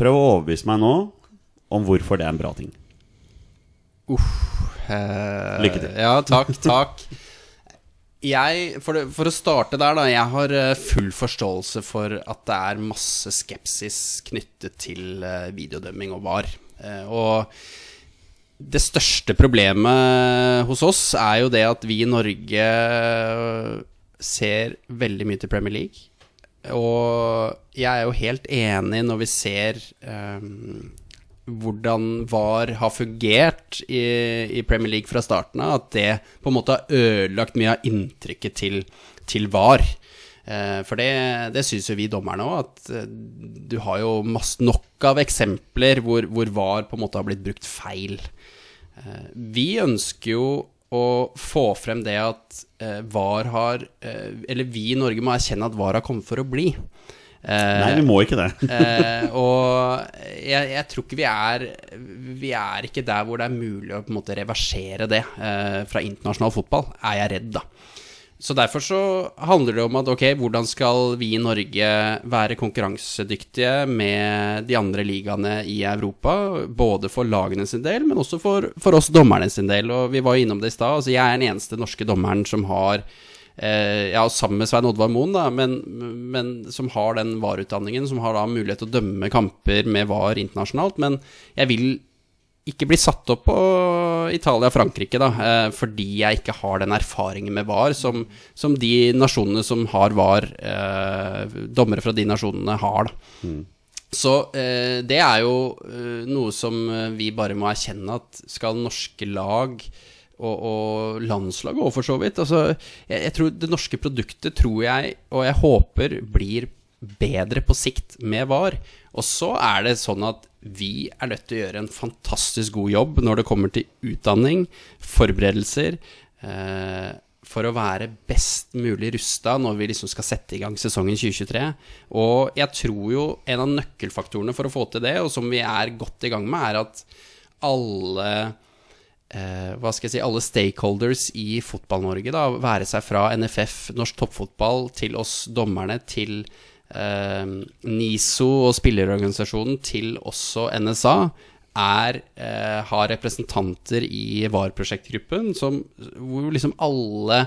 Prøv å overbevise meg nå om hvorfor det er en bra ting. Eh, Lykke til. Ja, takk, takk. Jeg, for, det, for å starte der, da. Jeg har eh, full forståelse for at det er masse skepsis knyttet til eh, videodømming og VAR. Eh, og det største problemet hos oss er jo det at vi i Norge eh, ser veldig mye til Premier League. Og jeg er jo helt enig når vi ser um, hvordan VAR har fungert i, i Premier League fra starten av, at det på en måte har ødelagt mye av inntrykket til, til VAR. Uh, for det, det syns jo vi dommerne òg, at du har jo masse nok av eksempler hvor, hvor VAR på en måte har blitt brukt feil. Eh, vi ønsker jo å få frem det at eh, VAR har eh, Eller vi i Norge må erkjenne at VAR har kommet for å bli. Eh, Nei, vi må ikke det. Eh, og jeg, jeg tror ikke vi er Vi er ikke der hvor det er mulig å på en måte reversere det fra internasjonal fotball, er jeg redd, da. Så derfor så handler det om at ok, hvordan skal vi i Norge være konkurransedyktige med de andre ligaene i Europa? Både for lagene sin del, men også for, for oss dommerne sin del. Og vi var jo innom det i stad. Altså, jeg er den eneste norske dommeren som har eh, Ja, sammen med Svein Oddvar Moen, da, men, men som har den VAR-utdanningen, som har da mulighet til å dømme kamper med VAR internasjonalt. Men jeg vil ikke bli satt opp på Italia og Frankrike, da, eh, fordi jeg ikke har den erfaringen med VAR som, som de nasjonene som har VAR, eh, dommere fra de nasjonene, har. da. Så eh, det er jo eh, noe som eh, vi bare må erkjenne at skal norske lag og, og landslag òg, for så vidt altså, jeg, jeg tror Det norske produktet tror jeg, og jeg håper, blir bedre på sikt med VAR. Og så er det sånn at vi er nødt til å gjøre en fantastisk god jobb når det kommer til utdanning, forberedelser, eh, for å være best mulig rusta når vi liksom skal sette i gang sesongen 2023. Og jeg tror jo en av nøkkelfaktorene for å få til det, og som vi er godt i gang med, er at alle eh, hva skal jeg si, alle stakeholders i Fotball-Norge, da, være seg fra NFF, norsk toppfotball, til oss dommerne, til eh, NISO og spillerorganisasjonen, til også NSA, er, eh, har representanter i VAR-prosjektgruppen hvor liksom alle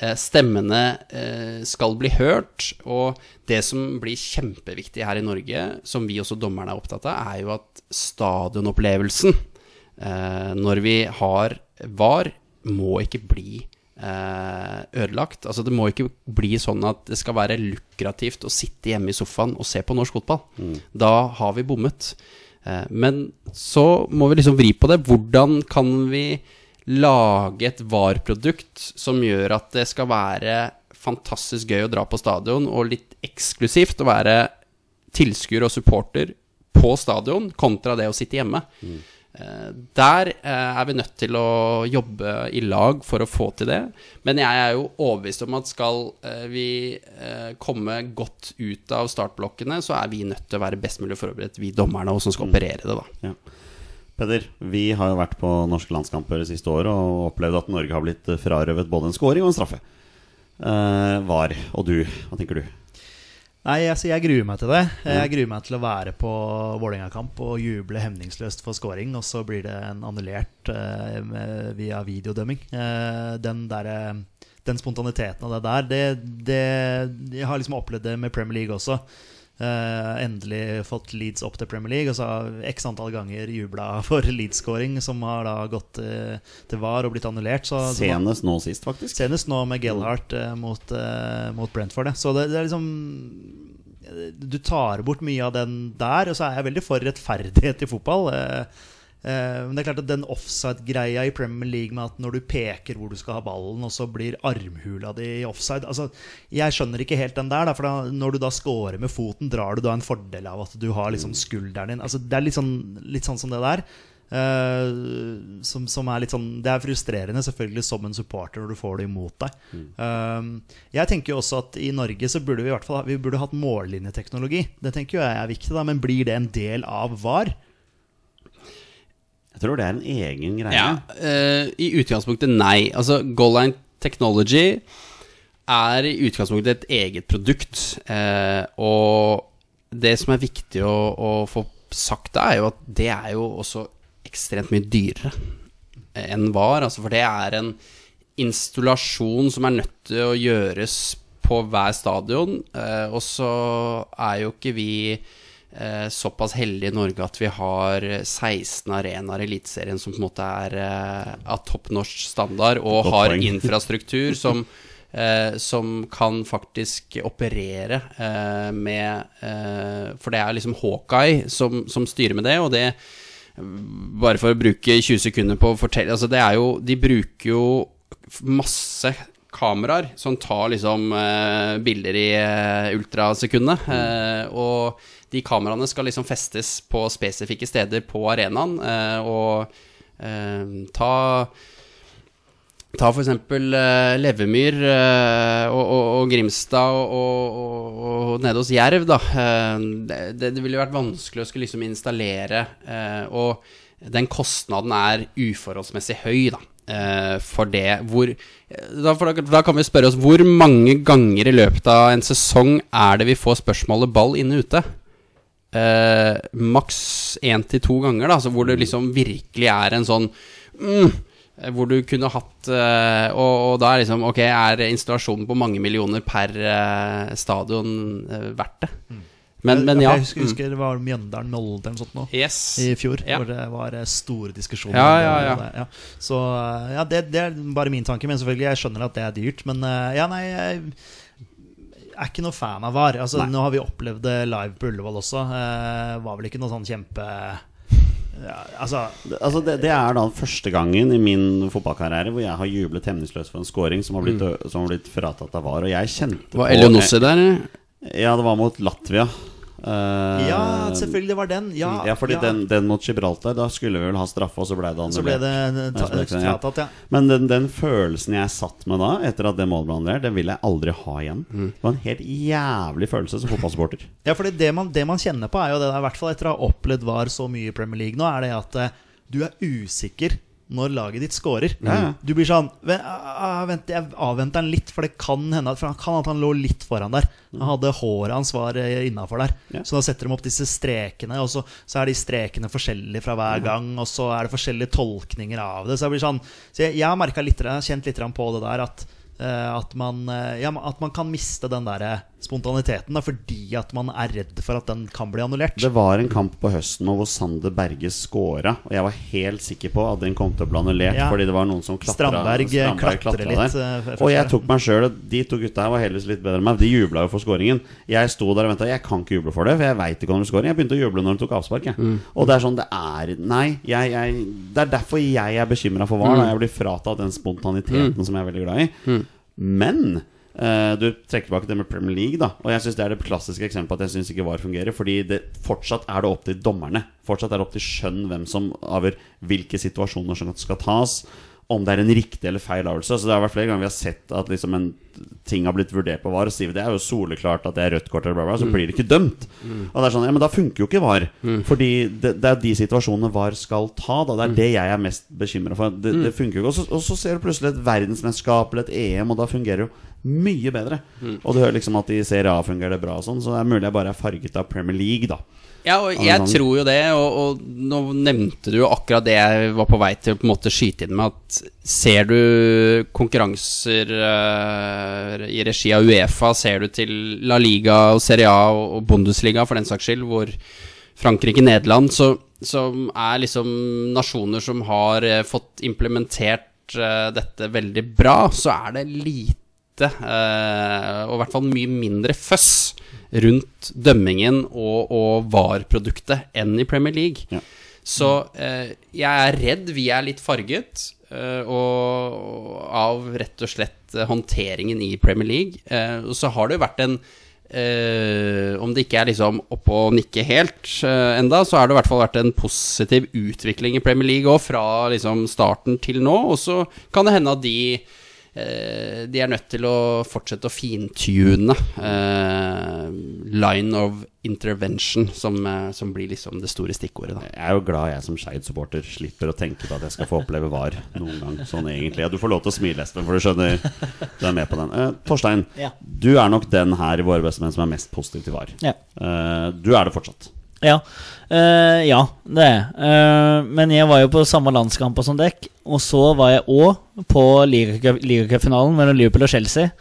eh, stemmene eh, skal bli hørt. Og det som blir kjempeviktig her i Norge, som vi også dommerne er opptatt av, er jo at stadionopplevelsen eh, når vi har VAR, må ikke bli eh, ødelagt. Altså Det må ikke bli sånn at det skal være lukrativt å sitte hjemme i sofaen og se på norsk fotball. Da har vi bommet. Eh, Men så må vi liksom vri på det. Hvordan kan vi lage et VAR-produkt som gjør at det skal være fantastisk gøy å dra på stadion, og litt eksklusivt å være tilskuer og supporter på stadion, kontra det å sitte hjemme. Eh, Der eh, er vi nødt til å jobbe i lag for å få til det. Men jeg er jo overbevist om at skal eh, vi eh, komme godt ut av startblokkene, så er vi nødt til å være best mulig forberedt, vi dommerne, og som skal operere det, da. Ja. Peder, vi har jo vært på norske landskamper det siste året og opplevd at Norge har blitt frarøvet både en scoring og en straffe. Eh, var, og du, hva tenker du? Nei, altså, jeg gruer meg til det. Jeg gruer meg til å være på Vålerenga-kamp og juble hemningsløst for scoring, og så blir det en annullert uh, via videodømming. Uh, den derre den spontaniteten og det der, det, det Jeg har liksom opplevd det med Premier League også. Eh, endelig fått Leeds opp til Premier League, og så har x antall ganger jubla for Leeds-scoring, som har da gått eh, til VAR og blitt annullert. Så, Senest nå sist, faktisk. Senest nå med Gellhardt eh, mot, mot Brentford. Så det, det er liksom Du tar bort mye av den der, og så er jeg veldig for rettferdighet i fotball. Eh, men det er klart at den offside-greia i Premier League med at når du peker hvor du skal ha ballen, og så blir armhula di i offside altså, Jeg skjønner ikke helt den der. Da, for da, når du da scorer med foten, drar du da en fordel av at du har liksom skulderen din altså, Det er litt sånn, litt sånn som det der. Uh, som, som er litt sånn Det er frustrerende selvfølgelig som en supporter når du får det imot deg. Eh, jeg tenker jo også at i Norge så burde vi i hvert fall Vi burde hatt mållinjeteknologi. Det tenker jeg er viktig, da men blir det en del av VAR? Jeg tror det er en egen greie. Ja, uh, I utgangspunktet nei. Altså, Goal Line Technology er i utgangspunktet et eget produkt. Uh, og det som er viktig å, å få sagt, er jo at det er jo også ekstremt mye dyrere enn VAR. Altså, for det er en installasjon som er nødt til å gjøres på hver stadion. Uh, og så er jo ikke vi såpass heldige i Norge at vi har 16 arenaer i Eliteserien som på en måte er eh, av topp norsk standard, og har infrastruktur som, eh, som kan faktisk operere eh, med eh, For det er liksom Hawkeye som, som styrer med det, og det bare for å bruke 20 sekunder på å fortelle altså det er jo, De bruker jo masse kameraer som tar liksom eh, bilder i eh, ultrasekundet. Eh, og de kameraene skal liksom festes på spesifikke steder på arenaen. Eh, og eh, ta Ta for eksempel eh, Levemyr eh, og, og, og Grimstad og, og, nede hos Jerv, da. Eh, det, det ville jo vært vanskelig å skulle liksom installere, og den kostnaden er uforholdsmessig høy, da. For det hvor da, for da, da kan vi spørre oss hvor mange ganger i løpet av en sesong er det vi får spørsmålet ball inne-ute? Eh, maks én til to ganger, da, så hvor det liksom virkelig er en sånn mm, Hvor du kunne hatt eh, og, og da er liksom Ok, er installasjonen på mange millioner per eh, stadion eh, verdt det? Men, men ja. Jeg husker, husker det var Mjøndalen Molde eller noe sånt nå. Yes. I fjor, Ja. hvor det var store diskusjoner. Ja, ja, ja. det, ja. Så ja, det, det er bare min tanke. Men selvfølgelig, jeg skjønner at det er dyrt. Men ja, nei jeg er ikke noe fan av VAR. Altså, nå har vi opplevd det live på Ullevål også. Eh, var vel ikke noe sånn kjempe ja, Altså Altså det, det er da første gangen i min fotballkarriere hvor jeg har jublet hemningsløst for en scoring som har blitt, Mm. som har blitt fratatt av VAR. Og jeg kjente Var Elionossi der? Ja, det var mot Latvia. Eh, Ja, selvfølgelig det var den. Ja, ja, fordi Den, den mot Gibraltar, da skulle vi vel ha straffe, og så ble det annullert. Så ble det eh, Ja, ja. Men den, den følelsen jeg satt med da, etter at det målet ble annullert, den vil jeg aldri ha igjen. Mm. Det var en helt jævlig følelse som fotballsupporter. Ja, fordi det man, det man kjenner på, er jo det der, i hvert fall etter å ha opplevd VAR så mye i Premier League nå, er det at uh, du er usikker når laget ditt scorer. Ja. Du blir sånn "Ven- ah, Vent, jeg avventer han litt, for det kan hende at, for han kan at han lå litt foran der. Han hadde håret hans var innafor der. Ja. Så da setter de opp disse strekene, og så, så er de strekene forskjellige fra hver gang. Og så er det forskjellige tolkninger av det. Så, jeg blir sånn, så jeg, jeg har litt, kjent litt på det der at eh, at man, eh, ja, at man kan miste den der eh, spontaniteten da, fordi at man er redd for at den kan bli annullert. Det var en kamp på høsten hvor Sander Berge scora, og jeg var helt sikker på at den kom til å bli annullert Ja. fordi det var noen som klatra Strandberg, Strandberg klatrer klatra litt, der. eh, Og jeg tok meg sjøl De to gutta her var heldigvis litt bedre enn meg. De jubla jo for scoringen. Jeg sto der og venta. Jeg kan ikke juble for det, for jeg veit ikke om det blir scoring. Jeg begynte å juble når de tok avspark. Jeg. Og det er sånn det er Nei, jeg, jeg, det er derfor jeg er bekymra for VAR. da. Jeg blir fratatt den spontaniteten som jeg er veldig glad i. Men eh, du trekker tilbake det med Premier League, da. Og jeg syns det er det klassiske eksempelet på at jeg syns ikke VAR fungerer. Fordi det, fortsatt er det opp til dommerne. Fortsatt er det opp til skjønn hvem som avgjør hvilke situasjoner som skal tas. Om det er en riktig eller feil avgjørelse. Så det har vært flere ganger vi har sett at liksom en ting har blitt vurdert på VAR. Og sier vi det er jo soleklart at det er rødt kort, eller bla, bla, så blir det ikke dømt. Og det er sånn, ja, Men da funker jo ikke VAR. Fordi det, det er de situasjonene VAR skal ta. Da. Det er det jeg er mest bekymra for. Det, det funker jo ikke. Og så, og så ser du plutselig et verdensmesterskap eller et EM, og da fungerer jo mye bedre. Og du hører liksom at i Serie A fungerer det bra og sånn, så det er mulig jeg bare er farget av Premier League, da. Ja, og jeg tror jo det, og, og nå nevnte du jo akkurat det jeg var på vei til å på en måte skyte inn med, at ser du konkurranser uh, i regi av Uefa, ser du til La Liga og Serie A og, og Bundesliga for den saks skyld, hvor Frankrike, Nederland, så, som er liksom nasjoner som har eh, fått implementert uh, dette veldig bra, så er det lite, eh, og i hvert fall mye mindre føss rundt dømmingen og, og VAR-produktet enn i Premier League. Ja. Så eh, jeg er redd vi er litt farget eh, og, av rett og slett håndteringen i Premier League. Eh, og så har det jo vært en eh, Om det ikke er liksom oppe og nikke helt eh, enda, så har det i hvert fall vært en positiv utvikling i Premier League òg, fra liksom starten til nå. Og så kan det hende at de de er nødt til å fortsette å fintune eh, line of intervention, som, eh, som blir liksom det store stikkordet. Da. Jeg er jo glad jeg som Skeid-supporter slipper å tenke på at jeg skal få oppleve VAR noen gang. Sånn egentlig. Ja, du får lov til å smile, Espen, for du skjønner du er med på den. Eh, Torstein, Ja. du er nok den her i Våre bestemenn som er mest positiv til VAR. Ja. Eh, du er det fortsatt. Ja, Uh, ja det er. Eh, men jeg var jo på samme landskamp som dekk. Og så var jeg òg på ligacup- ligacupfinalen mellom Liverpool og Chelsea.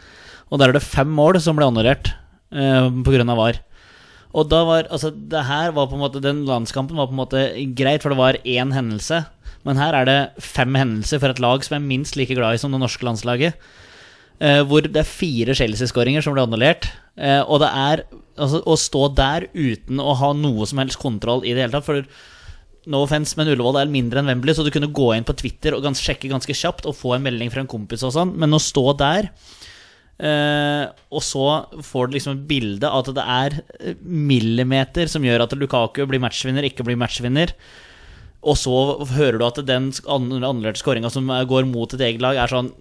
Og der er det fem mål som ble annullert uh, pga. VAR. Og da var altså det her var på en måte Den landskampen var på en måte greit, for det var én hendelse. Men her er det fem hendelser for et lag som er minst like glad i som det norske landslaget. Eh, hvor det er fire Chelsea-skåringer som ble annullert. Eh, og det er altså, å stå der uten å ha noe som helst kontroll i det hele tatt. For no offense, men Ullevål er mindre enn Wembley, så du kunne gå inn på Twitter og gans sjekke ganske kjapt og få en melding fra en kompis og sånn. Men å stå der Uh, og så får du liksom et bilde av at det er millimeter som gjør at Lukaku blir matchvinner, ikke blir matchvinner. Og så hører du at den annerledes ann- skåringa som går mot et eget lag, er sånn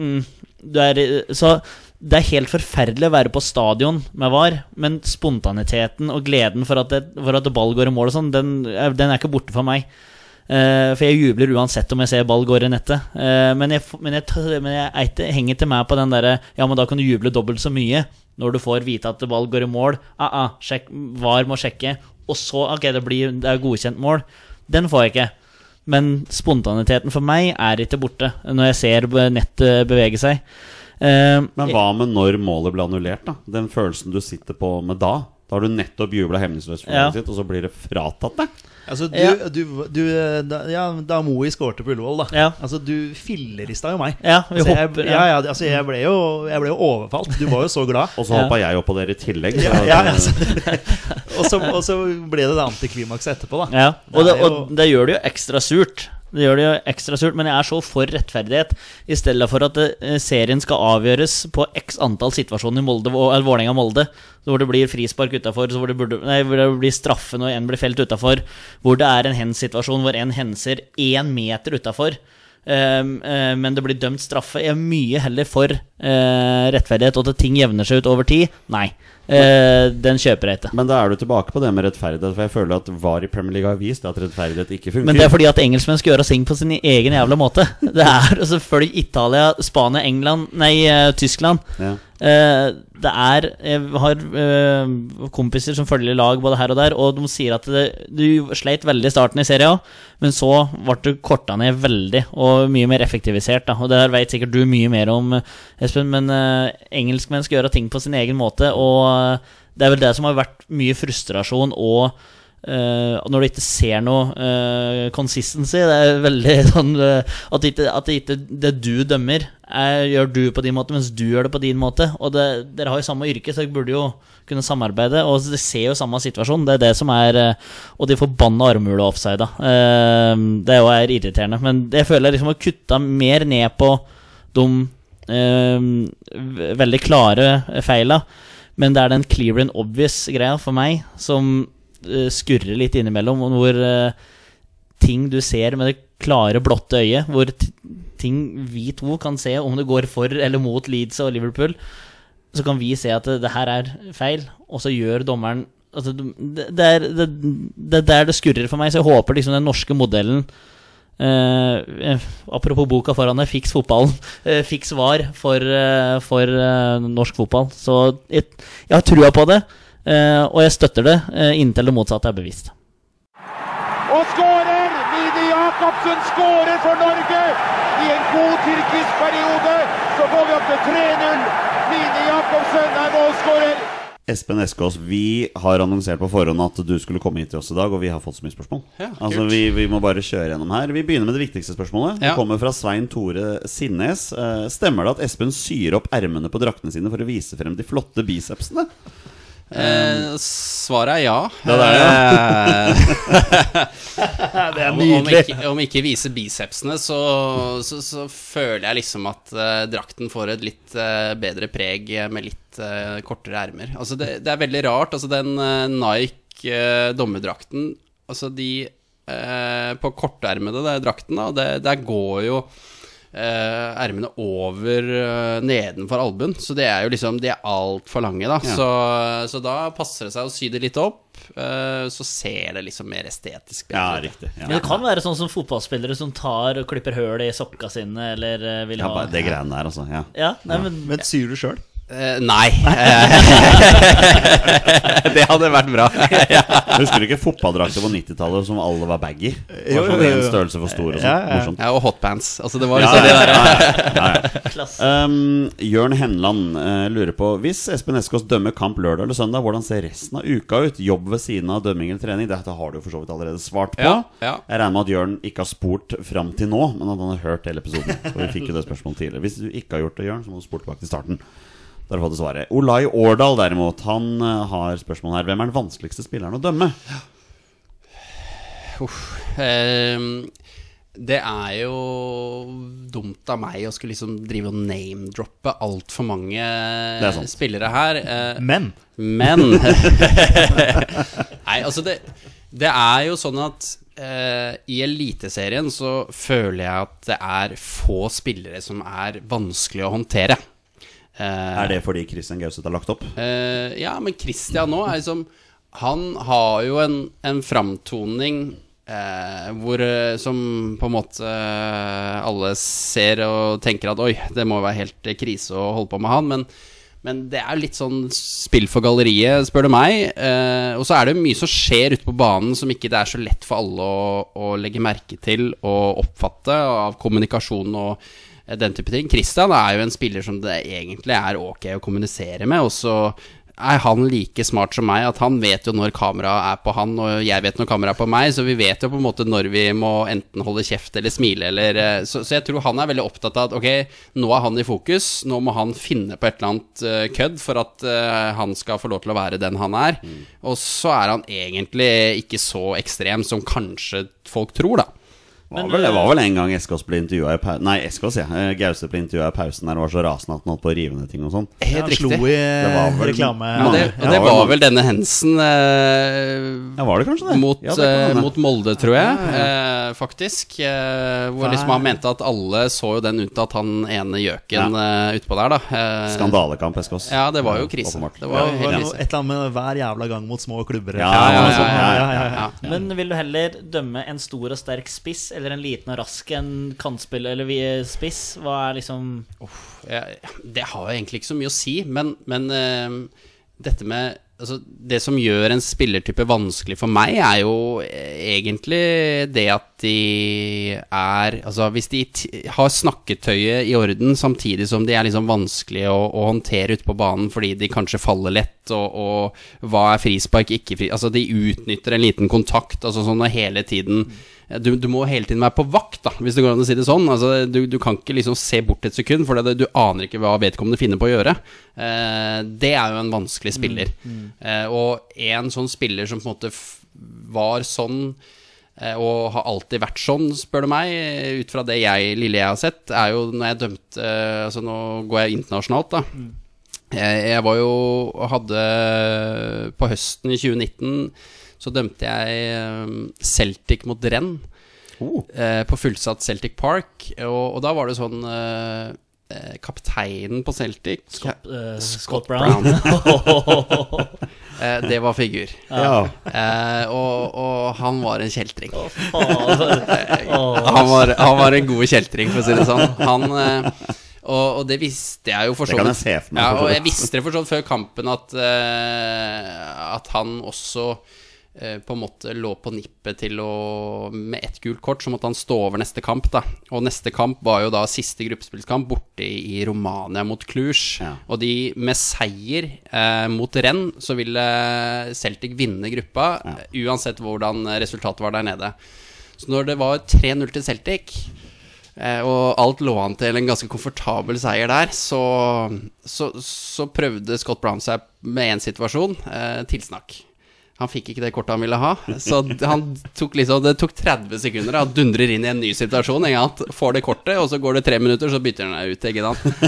mm, er, Så det er helt forferdelig å være på stadion med VAR, men spontaniteten og gleden for at, det, for at ball går i mål og sånn, den, den er ikke borte for meg. Uh, for jeg jubler uansett om jeg ser ball går i nettet. Uh, men jeg, men jeg, men jeg eiter, henger til meg på den derre Ja, men da kan du juble dobbelt så mye når du får vite at ball går i mål. Ah, ah, sjekk, VAR må sjekke. Og så Ok, det, blir, det er godkjent mål. Den får jeg ikke. Men spontaniteten for meg er ikke borte når jeg ser nettet bevege seg. Uh, Men hva med når målet ble annullert? da? Den følelsen du sitter på med da? Da har du nettopp jubla hemningsløst for Ja. sitt, og så blir det fratatt deg? Altså, du, Ja. du, du da, Ja, da Moe skårte på Ullevål, da. Ja. Altså, du fillerista jo meg. Ja, vi altså, jeg, ja, ja, altså, jeg, ble jo, jeg ble jo overfalt. Du var jo så glad. Og så Ja. hoppa jeg opp på dere i tillegg. Så Ja, ja, altså. og, så, og så ble det det antiklimakset etterpå, da. Ja, og det, Det jo- og det gjør det jo ekstra surt. Det gjør det jo ekstra surt, Men jeg er så for rettferdighet. I stedet for at eh, serien skal avgjøres på x antall situasjoner i Molde, eller Vålerenga-Molde, hvor det blir frispark utafor, hvor, hvor det blir straffe når en blir felt utafor, hvor det er en hens-situasjon hvor en henser én meter utafor. men det blir dømt straffe. Jeg er mye heller for eh, rettferdighet, og at ting jevner seg ut over tid. Nei. Eh, den kjøper jeg ikke. Men da er du tilbake på det med rettferdighet, for jeg føler at VAR i Premier League har vist at rettferdighet ikke funker. Men det er fordi at engelskmenn skal gjøre ting på sin egen jævla måte. Det er selvfølgelig Italia, Spania, England Nei, eh, Tyskland. ja. Eh, det er Jeg har eh, kompiser som følger lag både her og der, og de sier at det, du sleit veldig i starten i serien, men så ble du korta ned veldig, og mye mer effektivisert. Da. Og det her vet sikkert du mye mer om, Espen, men eh, engelskmenn skal gjøre ting på sin egen måte, og det er vel det som har vært mye frustrasjon og Uh, når du ikke ser noe uh, consistency Det er veldig sånn uh, At, ikke, at det ikke det du dømmer, er, gjør du på din måte, mens du gjør det på din måte. Og det, dere har jo samme yrke, så dere burde jo kunne samarbeide. Og dere ser jo samme situasjon. Det er det som er uh, Og de forbanna armhula offsida. Uh, det er jo er irriterende. Men jeg føler liksom har kutta mer ned på de veldig klare feila. Men det er den clear and obvious-greia for meg som uh, skurrer litt innimellom, og hvor uh, ting du ser med det klare, blotte øyet, hvor ting vi to kan se om det går for eller mot Leeds og Liverpool, så kan vi se at det, det her er feil, og så gjør dommeren altså, det, det, er, det, det er der det skurrer for meg, så jeg håper liksom den norske modellen Eh, eh, apropos boka foran deg, Fiks fotballen. Eh, fiks var for, eh, for eh, norsk fotball. Så jeg, jeg har trua på det, eh, og jeg støtter det inntil det motsatte er bevist. Og skårer! Mini Jacobsen skårer for Norge! I en god tyrkisk periode så går vi opp til 3-0. Mini Jacobsen er målskårer. Espen Eskås, vi har annonsert på forhånd at du skulle komme hit til oss i dag, og vi har fått så mye spørsmål. Ja, altså, vi, vi må bare kjøre gjennom her. Vi begynner med det viktigste spørsmålet. Det kommer fra Svein Tore Sinnes. Eh, stemmer det at Espen syr opp ermene på draktene sine for å vise frem de flotte bicepsene? Eh, svaret er ja. Ja, det er Det er Om, om, ikke, om ikke vise bicepsene, så, så, så føler jeg liksom at eh, drakten får et litt eh, bedre preg eh, med litt eh, kortere ermer. Altså det, det er veldig rart. Altså den uh, Nike eh, Altså de eh, På kortermede drakten, da, det, der går jo eh, ermene over eh, nedenfor albuen. Så det er jo liksom De er altfor lange, da. Ja. Så, så da passer det seg å sy det litt opp. eh, så ser det liksom mer estetisk Ja, ut. riktig. Ja. Men det kan være sånn som fotballspillere som tar og klipper høl i sokka sine, eller eh, vil Ja, ha bare det greiene der, altså. Ja. Ja, nei, men Men syr du sjøl? Uh, nei. det hadde vært bra. Husker du ikke fotballdrakter på 90-tallet som alle var baggy? Jo, Var sånn en størrelse for stor og sånn. Ja, ja. Ja, og hotpants. Altså, det var Ja, liksom ja, det der. ja, ja, ja. Um, Jørn Henland uh, lurer på Hvis Espen Eskås dømmer kamp lørdag eller søndag, hvordan ser resten av uka ut? Jobb ved siden av dømming eller trening? Dette har du for så vidt allerede svart på. Ja, ja. Jeg regner med at Jørn ikke har spurt fram til nå, men at han har hørt hele episoden. For vi fikk jo det spørsmålet tidligere Hvis du ikke har gjort det, Jørn, så må du spole tilbake til starten. Da har du fått svaret. Olai Årdal derimot, han eh, har spørsmål her. Hvem er den vanskeligste spilleren å dømme? Ehm, det er jo dumt av meg å skulle liksom drive og name-droppe altfor mange er spillere her. eh, Men Men Nei, altså det, det er jo sånn at uh, i Eliteserien så føler jeg at det er få spillere som er vanskelig å håndtere. Eh, Er det fordi Christian Gauseth har lagt opp? Eh, ja, men Christian nå er liksom Han har jo en, en framtoning eh, hvor, eh, som på en måte eh, alle ser og tenker at oi, det må være helt krise å holde på med han. Men, men det er litt sånn spill for galleriet, spør du meg. Eh, og så er det mye som skjer ute på banen som ikke det er så lett for alle å, å legge merke til og oppfatte av kommunikasjon og den type ting. Christian er jo en spiller som det egentlig er ok å kommunisere med, og så er han like smart som meg, at han vet jo når kameraet er på han, og jeg vet når kameraet er på meg, så vi vet jo på en måte når vi må enten holde kjeft eller smile, eller eh, Så, så jeg tror han er veldig opptatt av at ok, nå er han i fokus, nå må han finne på et eller annet eh, kødd for at uh, han skal få lov til å være den han er. Og så er han egentlig ikke så ekstrem som kanskje folk tror, da. Var vel, det eh, var vel en gang Eskås ble intervjua i pausen Nei, Eskås, ja. Gause ble intervjua i pausen der og var så rasende at han holdt på å rive ned ting og sånn. Helt Han slo riktig. i Det var vel- reklame. Ja, det, ja, det Ja, var vel denne Hensen eh, Ja, var det kanskje det? mot, Ja, det kan eh, mot Molde, tror jeg, eh, faktisk. Eh, hvor liksom han mente at alle så jo den unntatt han ene gjøken eh, utpå der, da. Eh, Skandalekamp, Eskås. Ja, det var jo krise. åpenbart. Det var var jo krise. et eller annet med hver jævla gang mot små klubber. Ja, Ja, ja, ja, ja, ja, ja. Ja. Men vil du heller dømme en stor og sterk spiss eller en liten og rask en kantspiller eller spiss? Hva er liksom Ja, det har egentlig ikke så mye å si, men, men uh, dette med Altså, det som gjør en spillertype vanskelig for meg, er jo eh, egentlig det at de er Altså, hvis de har snakketøyet i orden samtidig som de er liksom vanskelig å, å håndtere ute på banen fordi de kanskje faller lett, og, og hva er frispark, ikke fri... Altså, de utnytter en liten kontakt, altså sånn hele tiden du, du må hele tiden være på vakt, da, hvis det går an å si det sånn. Altså, du, du kan ikke liksom se bort et sekund, for det, du aner ikke hva vedkommende finner på å gjøre. Eh, det er jo en vanskelig spiller. Eh, og en sånn spiller som på en måte var sånn eh, og har alltid vært sånn, spør du meg, eh, ut fra det jeg, lille jeg har sett, er jo når jeg dømte eh, Altså nå går jeg internasjonalt, da. Jeg, jeg var jo Hadde På høsten i 2019 så dømte jeg eh, Celtic mot Renn Oh. eh, på fullsatt Celtic Park. Og, og da var det sånn eh, Kapteinen på Celtic Scott Scott Brown? eh, Det var figur. Ja. Eh, og, og han var en kjeltring. Oh, Han var, han var en god kjeltring, for å si det sånn. Han eh, og, og det visste jeg jo for Det kan jeg se for meg, Ja, og jeg visste det for så vidt før kampen at, eh, at han også på en måte lå på nippet til å Med ett gult kort så måtte han stå over neste kamp. da Og neste kamp var jo da siste gruppespillskamp borte i, i Romania mot Cluj. Ja. Og de med seier eh, mot renn så ville Celtic vinne gruppa, ja. uansett hvordan resultatet var der nede. Så når det var 3-0 til Celtic Eh, og alt lå an til en ganske komfortabel seier der. Så, så, så prøvde Scott Brown seg med én situasjon. Eh, tilsnakk. Han fikk ikke det kortet han ville ha. Så han tok liksom Det tok 30 sekunder. Han dundrer inn i en ny situasjon. Sant? Får det kortet, og så går det tre minutter, så bytter han deg ut.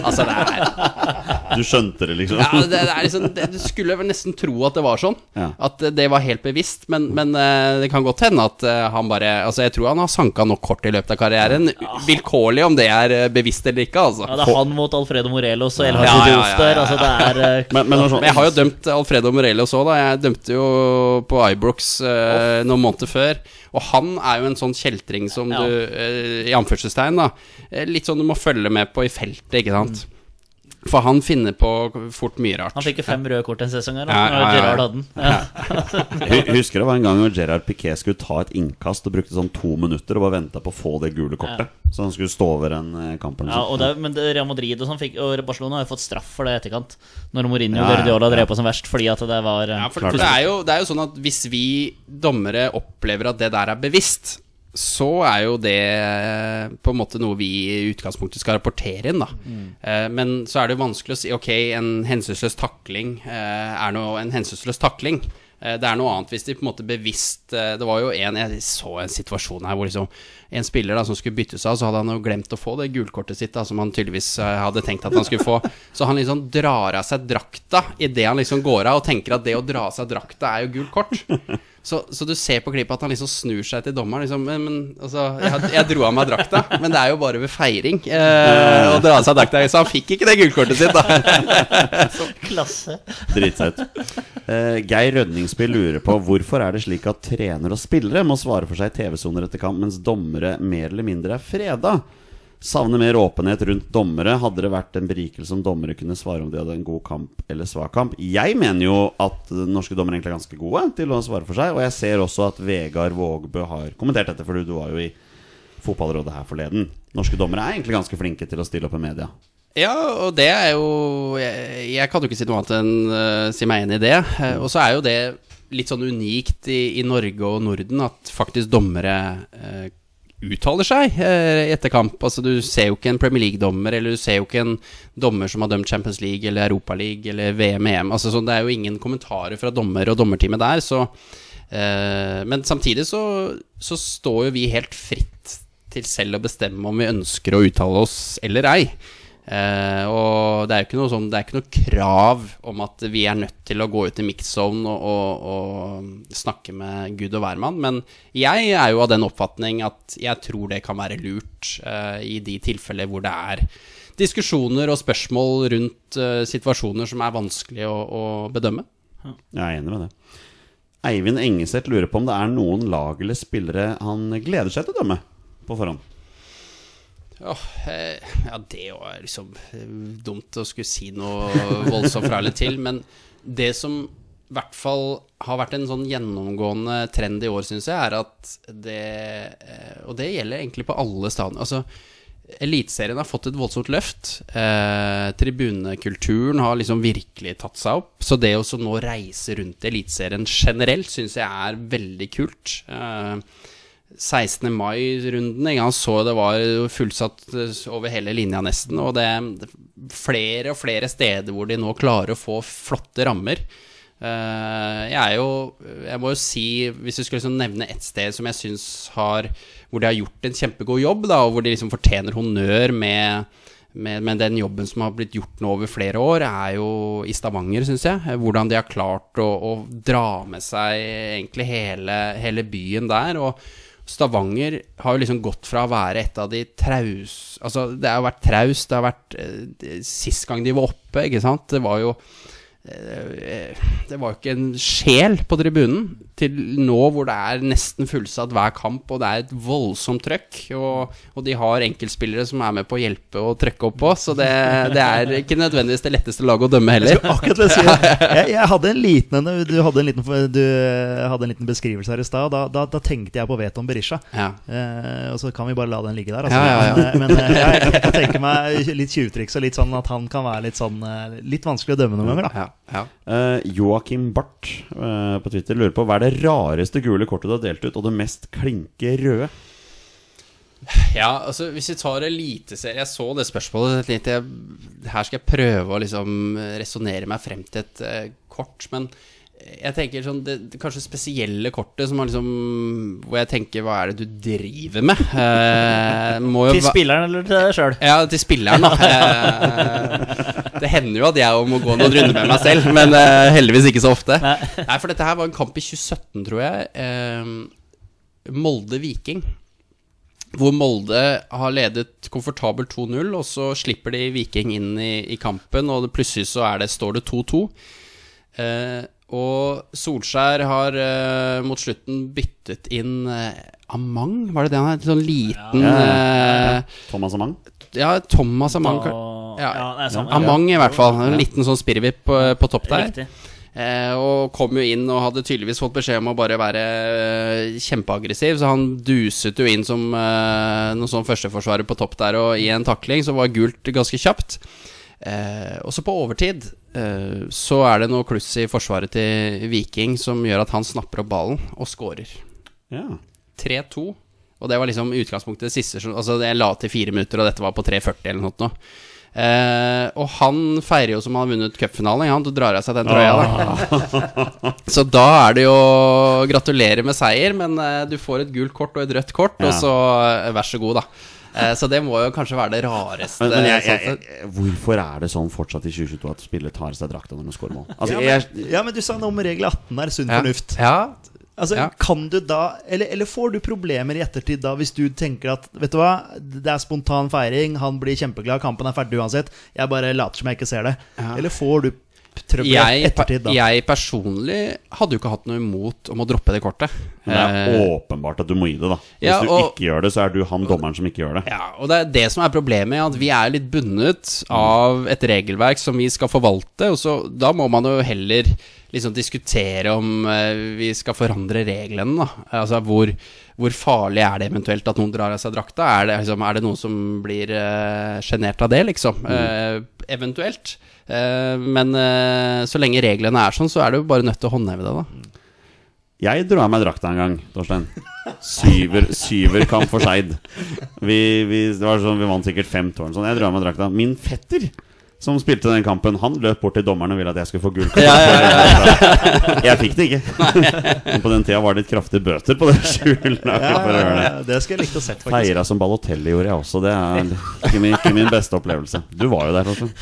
Altså, det er Du skjønte det, liksom? ja, det, det er liksom det, Du skulle vel nesten tro at det var sånn. Ja. At det var helt bevisst. Men, men eh, det kan godt hende at eh, han bare Altså, jeg tror han har sanka nok kort i løpet av karrieren. Vilkårlig om det er eh, bevisst eller ikke, altså. Ja, det er han mot Alfredo Morelos og El Hadji Ja, ja, ja, Diouf der. Altså, det er Men, men, sånn, Men jeg har jo dømt Alfredo Morelos òg, da. Jeg dømte jo på Ibrox eh, noen måneder før. Og han er jo en sånn kjeltring som Ja. du eh, I anførselstegn, da. Litt sånn du må følge med på i feltet, ikke sant. For han finner på fort mye rart. Han fikk jo fem røde kort en sesong her, Ja, ja, ja. Gerard hadde den. Husker det var en gang hvor Gerard Piquet skulle ta et innkast og brukte sånn to minutter og bare venta på å få det gule kortet. Så han skulle stå over en eh, kamp Ja, og det, men det, Real Madrid og, sånn fikk, og Barcelona har jo fått straff for det i etterkant. Når Mourinho og Ja, ja, Guardiola drev på som verst fordi at det var eh, Ja, for, for det, er jo, det er jo sånn at hvis vi dommere opplever at det der er bevisst, så er jo det eh, på en måte noe vi i utgangspunktet skal rapportere inn, da. Eh, men så er det vanskelig å si ok, en hensynsløs takling eh, er noe, en hensynsløs takling. Eh, Det er noe annet hvis de på en måte bevisst eh, Det var jo en Jeg så en situasjon her hvor liksom en spiller da som skulle byttes av, så hadde han jo glemt å få det gulkortet sitt, da, som han tydeligvis eh, hadde tenkt at han skulle få. Så han liksom drar av seg drakta idet han liksom går av, og tenker at det å dra av seg drakta er jo gult kort. Så, så du ser på klippet at han liksom snur seg til dommeren. Liksom, men, men altså, jeg, jeg dro av meg drakta, men det er jo bare ved feiring eh, å dra av seg drakta. Så han fikk ikke det gullkortet sitt, da. klasse. Dritsøtt. Eh, Geir Rødningsby lurer på hvorfor er det slik at trenere og spillere må svare for seg i TV-soner etter kamp, mens dommere mer eller mindre er freda. Savner mer åpenhet rundt dommere. Hadde det vært en berikelse om dommere kunne svare om de hadde en god kamp eller svak kamp? Jeg mener jo at norske dommere egentlig er ganske gode til å svare for seg, og jeg ser også at Vegard Vågbø har kommentert dette, for du var jo i fotballrådet her forleden. Norske dommere er egentlig ganske flinke til å stille opp i media. Ja, og det er jo Jeg, jeg kan jo ikke si noe annet enn uh, si meg enig i det. Uh, og så er jo det litt sånn unikt i, i Norge og Norden at faktisk dommere eh, uttaler seg eh, etter kamp. Altså Du ser jo ikke en Premier League-dommer, eller du ser jo ikke en dommer som har dømt Champions League eller Europa League eller VM, EM. Altså, så det er jo ingen kommentarer fra dommer og dommerteamet der. Så, eh, men samtidig så, så står jo vi helt fritt til selv å bestemme om vi ønsker å uttale oss eller ei. Eh, og det er jo ikke noe, sånn, det er ikke noe krav om at vi er nødt til å gå ut i mix-zone og, og, og snakke med gud og hvermann. Men jeg er jo av den oppfatning at jeg tror det kan være lurt eh, i de tilfeller hvor det er diskusjoner og spørsmål rundt eh, situasjoner som er vanskelig å, å bedømme. Jeg er enig med det. Eivind Engeseth lurer på om det er noen lag eller spillere han gleder seg til å dømme på forhånd. Åh, eh, ja, det var liksom eh, dumt å skulle si noe voldsomt fra eller til. Men det som i hvert fall har vært en sånn gjennomgående trend i år, syns jeg, er at det eh, Og det gjelder egentlig på alle stadioner. Altså, Eliteserien har fått et voldsomt løft. Eh, tribunekulturen har liksom virkelig tatt seg opp. Så det å nå reise rundt i Eliteserien generelt syns jeg er veldig kult. Eh, 16. mai-runden. Jeg så det var fullsatt over hele linja nesten. Og det er flere og flere steder hvor de nå klarer å få flotte rammer. Eh, jeg er jo Jeg må jo si, hvis du skulle liksom nevne ett sted som jeg syns har Hvor de har gjort en kjempegod jobb, da, og hvor de liksom fortjener honnør med med, med, den jobben som har blitt gjort nå over flere år, er jo i Stavanger, syns jeg. Hvordan de har klart å, å dra med seg egentlig hele, hele byen der. Og Stavanger har jo liksom gått fra å være et av de traus... Altså, det har jo vært traust, det har vært eh, Sist gang de var oppe, ikke sant, det var jo det var jo ikke en sjel på tribunen til nå hvor det er nesten fullsatt hver kamp, og det er et voldsomt trøkk. Og, og de har enkeltspillere som er med på å hjelpe og trøkke opp på, så det, det er ikke nødvendigvis det letteste laget å dømme heller. Jeg, sier. jeg, jeg hadde en liten Du hadde en liten, du hadde en liten beskrivelse her i stad. Da, da, da, tenkte jeg på Veton Berisha. Ja. Eh, og så kan vi bare la den ligge der. Altså. Ja, ja. Men, men jeg, jeg, tenker meg litt tjuvtriks og litt sånn at han kan være litt sånn eh, Litt vanskelig å dømme noen ganger, da. Ja. Uh, Joakim Barth uh, på Twitter lurer på hva er det rareste gule kortet du har delt ut, og det mest klinke røde? Ja, altså hvis vi tar eliteserie Jeg så det spørsmålet litt jeg, Her skal jeg prøve å liksom resonnere meg frem til et uh, kort, men jeg tenker sånn det, det kanskje spesielle kortet som har liksom Hvor jeg tenker Hva er det du driver med? Eh, Til spilleren eller til deg sjøl? Ja, til spilleren, da. Eh, det hender jo at jeg må gå noen runder med meg selv, men eh, heldigvis ikke så ofte. Nei. Nei, for dette her var en kamp i 2017, tror jeg. Eh, Molde-Viking. Hvor Molde har ledet komfortabelt 2-0, og så slipper de Viking inn i, i kampen, og det, plutselig så er det, står det 2-2. Eh, og Solskjær har uh, mot slutten byttet inn uh, Amang, var det det han het? Sånn liten Ja, eh, Thomas Amang? ja, Thomas Amang. Ja, ja. Amang i hvert fall. En liten sånn spirrevipp på, på topp der. Eh, og kom jo inn og hadde tydeligvis fått beskjed om å bare være eh, kjempeaggressiv, så han duset jo inn som eh, noen sånn førsteforsvarer på topp der, og i en takling så var gult ganske kjapt. Eh, og så på overtid eh, så er det noe kluss i forsvaret til Viking som gjør at han snapper opp ballen og scorer. Ja. 3-2. Og det var liksom utgangspunktet det siste Altså jeg la til fire minutter, og dette var på 3.40 eller noe Eh, og han feirer jo som han har vunnet cupfinalen. Han drar av seg den trøya. Da. Så da er det jo Gratulerer med seier, men eh, du får et gult kort og et rødt kort, Ja. og så eh, vær så god, da. Eh, så det må jo kanskje være det rareste. Men, men jeg, sånn jeg, jeg, hvorfor er det sånn fortsatt i 2022 at spillere tar av seg drakta når de scorer mål? Altså, Ja, jeg, men, ja, men du sa noe om regel 18 er sunn ja. fornuft. Ja. Altså, Ja. kan du da eller, eller får du problemer i ettertid da hvis du tenker at Vet du hva, det er spontan feiring, han blir kjempeglad, kampen er ferdig uansett. Jeg bare later som jeg ikke ser det. Ja. Eller får du trøbbel Jeg, ettertid da? jeg personlig hadde jo ikke hatt noe imot om å droppe det kortet. men det er Eh, åpenbart at du må gi det, da. Hvis ja, du ikke gjør det, så er du han dommeren som ikke gjør det. Ja, og det er det som er problemet, at vi er litt bundet av et regelverk som vi skal forvalte, og så da må man jo heller liksom diskutere om eh, vi skal forandre reglene, da. Altså hvor, hvor farlig er det eventuelt at noen drar av seg drakta? Er det, liksom, er det noen som blir uh, sjenert av det, liksom? Eh, eventuelt. Eh, men eh, så lenge reglene er sånn, så er du jo bare nødt til å håndheve det, da. Jeg dro av meg drakta en gang, Torstein. Syver, syverkamp for Skeid. Vi, vi, det var sånn, vi vant sikkert fem tårn. sånn. Jeg dro av meg drakta. Min fetter som spilte den kampen, han løp bort til dommeren og ville at jeg skulle få gull. Ja, ja, Jeg fikk det ikke. Men på den tida var det litt kraftige bøter på det skjulet. det. Ja, skulle jeg likt å sett, faktisk. Feira som Balotelli gjorde jeg også. Det er ikke min, ikke min beste opplevelse. Du var jo der, Torstein.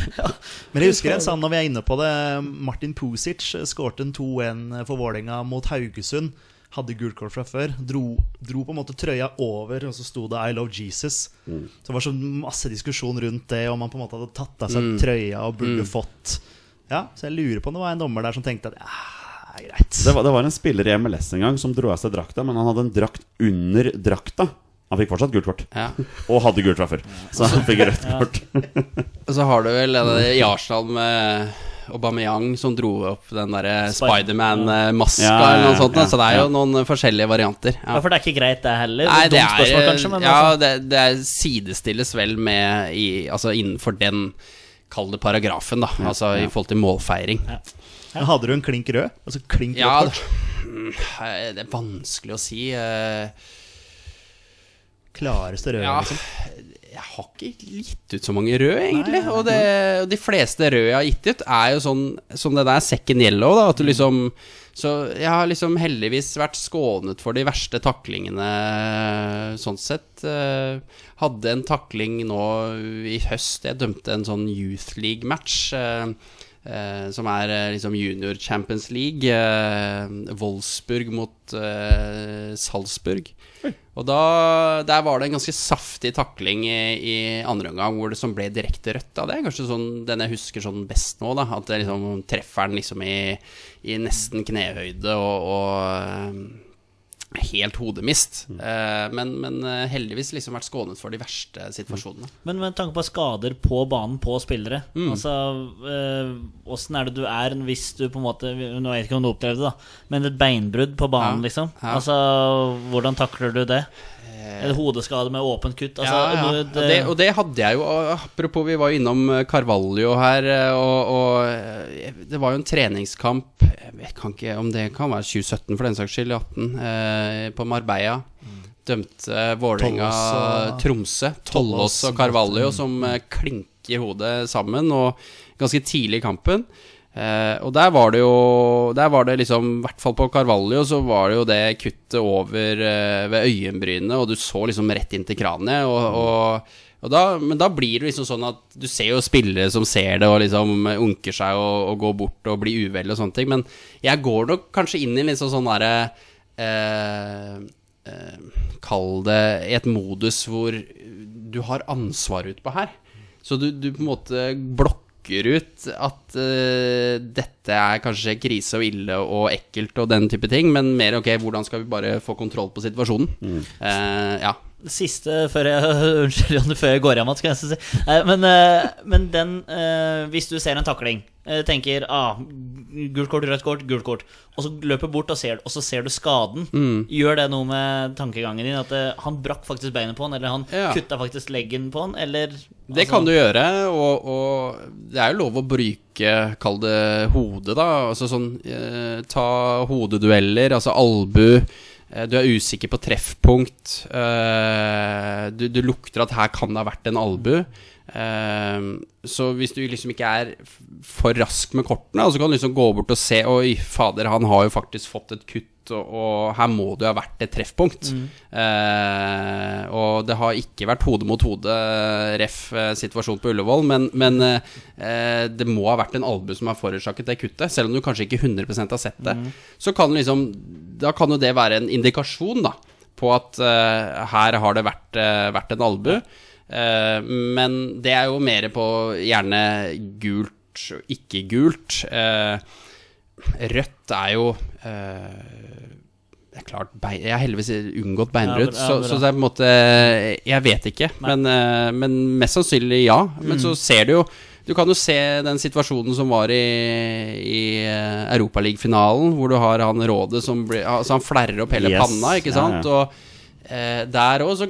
Men jeg husker en sånn når vi er inne på det Martin Pusic skårte en 2-1 for Vålerenga mot Haugesund. Hadde gult kort fra før. Dro, dro på en måte trøya over, og så sto det 'I love Jesus'. Så det var så masse diskusjon rundt det, om han på en måte hadde tatt av seg trøya og burde fått Ja, Så jeg lurer på om det var en dommer der som tenkte at ja, det er greit. Det var, det var en spiller i MLS en gang som dro av seg drakta, men han hadde en drakt under drakta. Han fikk fortsatt gult kort. Ja. Og hadde gult fra før. Så han fikk rødt kort. Og så har du vel det i Arsenal med Aubameyang som dro opp den derre Spiderman-maska Ja, ja, ja, eller noe sånt. ja, Så det er jo noen forskjellige varianter. Ja, for det er ikke greit, det heller. Nei, det er spørsmål, kanskje, men Ja, altså. det, det er sidestilles vel med i, Altså innenfor den Kall det paragrafen, da. Altså i forhold til målfeiring. Ja, Hadde du en klink rød? Altså klink Ja, kort? mm, det er vanskelig å si. eh, Klareste røde, Ja, liksom. Jeg har ikke gitt ut så mange røde, egentlig. Og, det, og de fleste røde jeg har gitt ut, er jo sånn som det der second yellow. Da, at du liksom Så jeg har liksom heldigvis vært skånet for de verste taklingene, sånn sett. Eh, Hadde en takling nå i høst. Jeg dømte en sånn Youth League-match. Eh, som er eh, liksom Junior Champions League. eh, Wolfsburg mot Salzburg. Og da, der var det en ganske saftig takling i, i andre omgang hvor det som ble direkte rødt. av Det kanskje sånn, den jeg husker sånn best nå. Da. At det liksom treffer den liksom i, i nesten knehøyde og, og helt hodemist. Eh, men, men eh, heldigvis liksom vært skånet for de verste situasjonene. Men med tanke på skader på banen på spillere Mm. Altså, eh, Åssen er det du er hvis du på en måte Nå vet jeg ikke om du opplevde det, da men et beinbrudd på banen, Ja, liksom? ja. Altså, Hvordan takler du det? Eller hodeskade med åpent kutt? Altså, ja, ja. Det... Og, det, og det hadde jeg jo. Apropos, vi var jo innom eh, Carvalho her, eh, og, og eh, det var jo en treningskamp Jeg vet kan ikke om det kan være 2017, for den saks skyld, 18, eh, på Marbella. Dømte Vålerenga Tromsø. Tollås og Carvalho som eh, klinker hodet sammen, og ganske tidlig i kampen. Eh, og der var det jo Der var det liksom, i hvert fall på Carvalho, så var det jo det kuttet over eh, ved øyenbrynet, og du så liksom rett inn til kraniet. Og, og, og da, men da blir det liksom sånn at du ser jo spillere som ser det og liksom unker seg og, og går bort og blir uvel og sånne ting, men jeg går nok kanskje inn i litt sånn sånn derre eh, eh, Kall det et modus hvor du har ansvar utpå her. Så du, du på en måte blokker ut at uh, dette er kanskje krise og ille og ekkelt og den type ting, men mer ok, hvordan skal vi bare få kontroll på situasjonen? Eh, ja. Siste før jeg Unnskyld, Jonny, før jeg går hjem igjen, skal jeg si. Men, eh, men den eh, Hvis du ser en takling, tenker ah, gult kort, rødt kort, gult kort, og så løper bort og ser, og så ser du skaden, gjør det noe med tankegangen din? At han brakk faktisk beinet på han, eller han Ja. kutta faktisk leggen på han, eller Det altså- kan du gjøre, og, og det er jo lov å bruke, kall det hode, da. Altså sånn eh, Ta hodedueller, altså albu. eh, Du er usikker på treffpunkt. eh, Du, du lukter at her kan det ha vært en albu. Eh, Så hvis du liksom ikke er for rask med kortene, så kan du liksom gå bort og se Oi, fader, han har jo faktisk fått et kutt, og, og her må det jo ha vært et treffpunkt. Eh, og det har ikke vært hode mot hode, Ref-situasjonen situasjon på Ullevål, men, men eh, det må ha vært en albue som har forårsaket det kuttet, selv om du kanskje ikke 100% har sett det. Så kan liksom Da kan jo det være en indikasjon, da, på at eh, her har det vært, eh, vært en albue. Eh, men det er jo mer på gjerne gult og ikke gult. Eh, rødt er jo eh, det er klart, Jeg har heldigvis unngått beinbrudd, Ja, så, så det er på en måte Jeg vet ikke, men, eh, men mest sannsynlig ja. Men Mm. så ser du jo Du kan jo se den situasjonen som var i, i eh, Europaliga-finalen, hvor du har han Rådet som blir Altså han flerrer opp hele Yes, panna, ikke ja, ja. Og eh, der òg så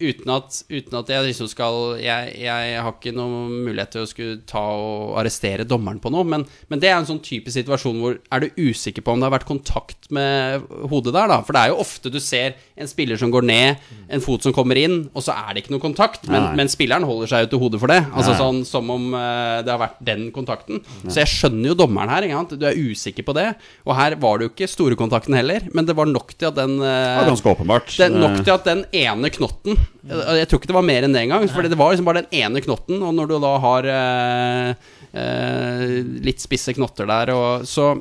uten at, uten at jeg liksom skal jeg, jeg har ikke noen mulighet til å skulle ta og arrestere dommeren på noe, men, men det er en sånn typisk situasjon hvor er du usikker på om det har vært kontakt med hodet der, da. For det er jo ofte du ser en spiller som går ned, en fot som kommer inn, og så er det ikke noe kontakt, men, men spilleren holder seg jo til hodet for det. Altså sånn som om eh, det har vært den kontakten. Så jeg skjønner jo dommeren her. Du er usikker på det. Og her var det jo ikke store kontakten heller, men det var nok til at den eh, var ganske åpenbart. er nok Eh, til at den ene knotten Jeg jeg tror ikke det var mer enn det engang. For det var liksom bare den ene knotten, og når du da har eh, eh, litt spisse knotter der, og så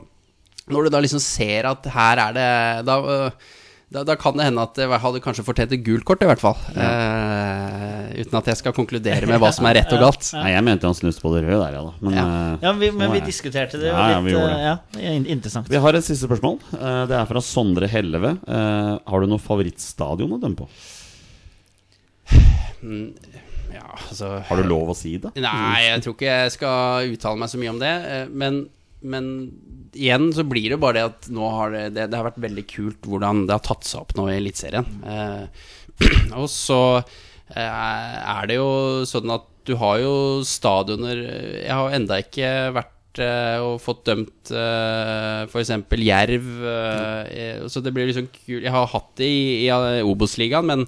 Når du da liksom ser at her er det Da, eh, da, da kan det hende at det hadde kanskje fortjent et gult kort, i hvert fall. Eh, uten at jeg skal konkludere med hva som er rett og galt. Nei, jeg mente han snuste på det røde der, ja da. Men, Ja. eh, Ja, vi, men vi er det. diskuterte det. Ja, litt, ja, vi gjorde det. ja, interessant. Vi har et siste spørsmål. Eh, Det er fra Sondre Helleve. Eh, Har du noe favorittstadion å dømme på? Ja, altså Har du lov å si det? Nei, jeg tror ikke jeg skal uttale meg så mye om det. eh, Men, men igjen så blir det bare det at nå har det, det, det har vært veldig kult hvordan det har tatt seg opp nå i Eliteserien. Eh, og så eh, er det jo sånn at du har jo stadioner Jeg har enda ikke vært eh, og fått dømt uh, f.eks. Jerv. så det blir liksom kult Jeg har hatt det i, i Obos-ligaen, men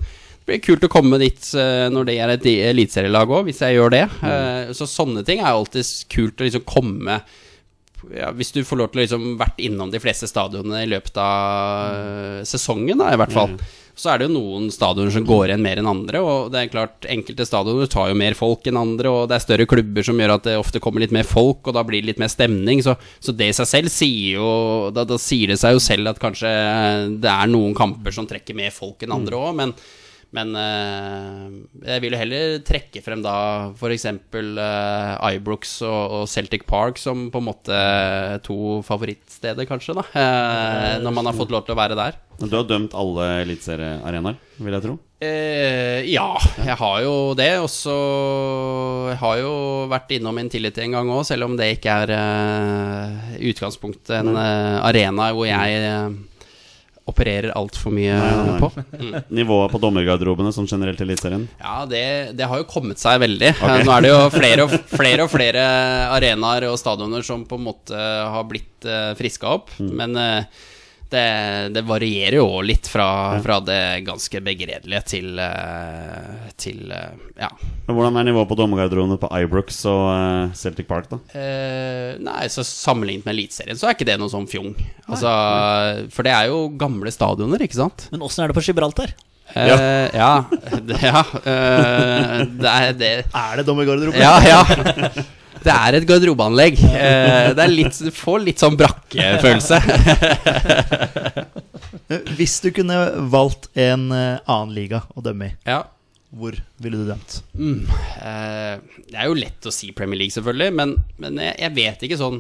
blir kult å komme dit eh, når det er et eliteserielag òg, hvis jeg gjør det. Mm. så sånne ting er alltid kult å liksom komme ja, Hvis du får lov til å liksom vært innom de fleste stadionene i løpet av eh, sesongen, da, i hvert fall. Så er det jo noen stadioner som går igjen mer enn andre. Og det er klart, enkelte stadioner tar jo mer folk enn andre, og det er større klubber som gjør at det ofte kommer litt mer folk, og da blir det litt mer stemning. Så, så det i seg selv sier jo da, da sier det seg jo selv at kanskje det er noen kamper som trekker mer folk enn andre òg, men men eh, jeg vil jo heller trekke frem da f.eks. Uh, Ibrox og, og Celtic Park som på en måte to favorittsteder, kanskje, da. eh, når man har fått lov til å være der. Du har dømt alle eliteseriearenaer, vil jeg tro. Eh, ja, jeg har jo det. Og så Jeg har jo vært innom Intility en gang òg, selv om det ikke er eh, i utgangspunktet en uh, arena hvor jeg eh, opererer altfor mye Nei, nei, nei. på. Mm. Nivået på dommergarderobene sånn generelt i Eliteserien? Ja, det, det har jo kommet seg veldig. Nå er det jo flere og flere, og flere arenaer og stadioner som på en måte har blitt uh, friska opp. Men eh, det, det varierer jo litt fra, fra det ganske begredelige til, eh, til eh, ja. Men Hvordan er nivået på dommergarderobene på Ibrox og eh, Celtic Park, da? Eh, nei, så sammenlignet med Eliteserien så er ikke det noe sånn fjong. Altså, for det er jo gamle stadioner, ikke sant? Men åssen er det på Gibraltar? Eh, ja. det- ja eh, det er det Er det dommergarderobe? Ja, ja. Det er et garderobeanlegg. Eh, det litt, du får litt sånn brakkefølelse. Hvis du kunne valgt en eh, annen liga å dømme i, ja. hvor ville du dømt? Mm, eh, det er jo lett å si Premier League, selvfølgelig, men, men jeg, jeg vet ikke sånn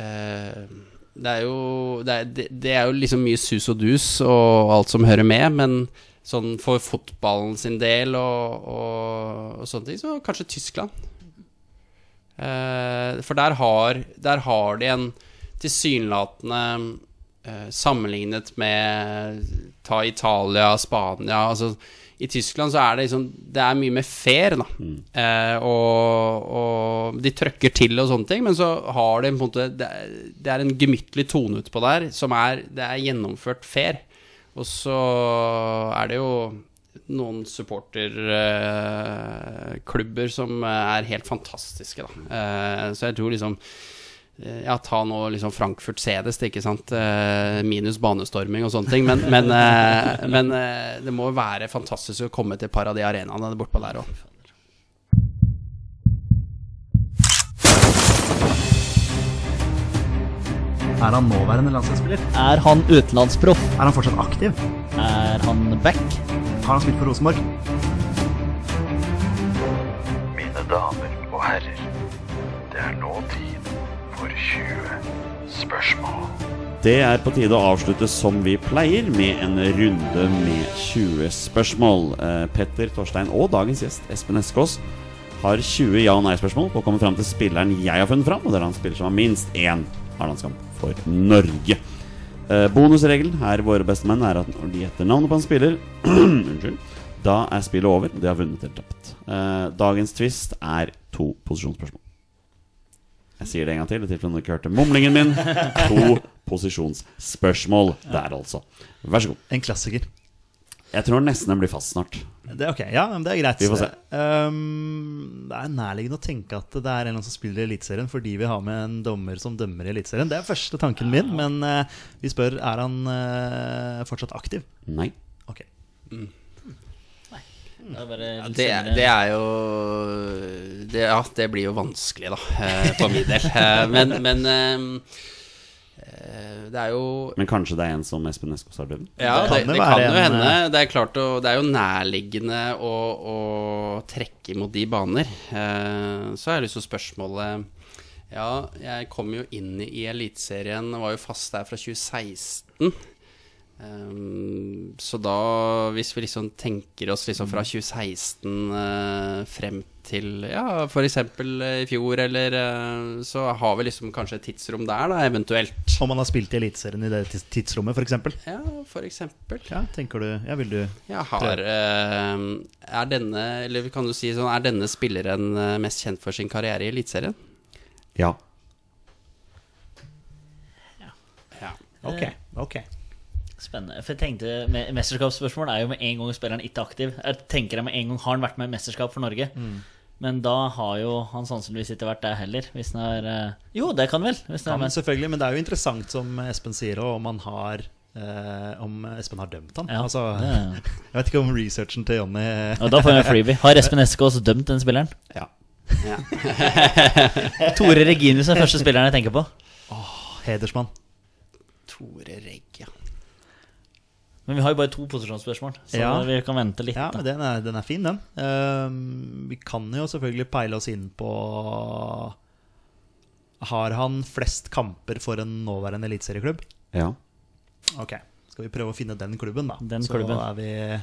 eh, Det er jo det er, det, det er jo liksom mye sus og dus og alt som hører med, men sånn for fotballen sin del og, og, og sånne ting, så kanskje Tyskland. Eh, for der har, der har de en tilsynelatende eh, Sammenlignet med Ta Italia, Spania altså, I Tyskland så er det liksom Det er mye mer fair, da. Eh, og, og de trøkker til og sånne ting, men så har de på en måte Det det er en gemyttlig tone utpå der som er Det er gjennomført fair. Og så er det jo noen supporterklubber som er helt fantastiske, da. Eh, så jeg tror liksom eh, ja, ta nå liksom Frankfurt sedest ikke sant. Eh, minus banestorming og sånne ting. Men, men, men det må være fantastisk å komme til et par av de arenaene bortpå der òg. Er han nåværende landslagsspiller? Er han utenlandsproff? Er han fortsatt aktiv? Er han back? Har han spilt for Rosenborg? Mine damer og herrer, det er nå tid for 20 spørsmål. Det er på tide å avslutte som vi pleier, med en runde med 20 spørsmål. Eh, Petter, Torstein og dagens gjest Espen Eskås har 20 ja- og nei-spørsmål på å komme fram til spilleren jeg har funnet fram, og det er han spiller som har minst én A-landskamp for Norge. Eh, bonusregelen her våre bestemenn er at når de gjetter navnet på en spiller Unnskyld. Da er spillet over. De har vunnet eller tapt. Eh, dagens twist er to posisjonsspørsmål. Jeg sier det en gang til, i tilfelle du ikke hørte mumlingen min. To posisjonsspørsmål der, altså. Vær så god. En klassiker. Jeg tror nesten den blir fast snart. Det er ok, ja, men det er greit. Vi får se. Um, det er nærliggende å tenke at det er en som spiller i Eliteserien fordi vi har med en dommer som dømmer i Eliteserien. Det er første tanken min, men uh, vi spør er han uh, fortsatt aktiv. Nei. Ok. Det er, Det, det er jo det, Ja, det blir jo vanskelig, da, eh, for min del. Men, men eh, det er jo Men kanskje det er en som Espen Eskås har dømt? Ja, Det det, kan det, kan jo en, hende. eh, Det er klart å, Det er jo nærliggende å, å trekke mot de baner. Eh, så er det så spørsmålet Ja, jeg kom jo inn i Eliteserien, var jo fast der fra 2016. Um, så da, hvis vi liksom tenker oss liksom fra 2016 eh, frem til ja, f.eks. i fjor, eller eh, Så har vi liksom kanskje et tidsrom der, da, eventuelt. Om man har spilt i Eliteserien i det tidsrommet, f.eks. Ja, eksempel. Ja, tenker du Ja, vil du Jeg har eh, Er denne, eller kan du si sånn Er denne spilleren eh, mest kjent for sin karriere i Eliteserien? Ja. Ja. Ok. ok Spennende. For jeg tenkte Mesterskapsspørsmål er jo med en gang spilleren ikke aktiv. Jeg tenker jeg med en gang Har han vært med i mesterskap for Norge? Men da har jo han sannsynligvis ikke vært der heller. Hvis han er eh, Jo, det kan vel. Hvis han Ja, er men selvfølgelig, men det er jo interessant, som Espen sier, om han har eh, Om Espen har dømt han. Ja, altså, det- jeg vet ikke om researchen til Jonny Og da får vi en freebie. Har Espen Eskås dømt den spilleren? ja. ja. Tore Reginus er første spilleren jeg tenker på. Hedersmann. Tore Regg, ja. Men vi har jo bare to posisjonsspørsmål, så Ja. vi kan vente litt. Ja, men den er, den er fin, den. Uh, vi kan jo selvfølgelig peile oss inn på Har han flest kamper for en nåværende eliteserieklubb? ja. Ok, skal vi prøve å finne den klubben, da. Den Så klubben. er vi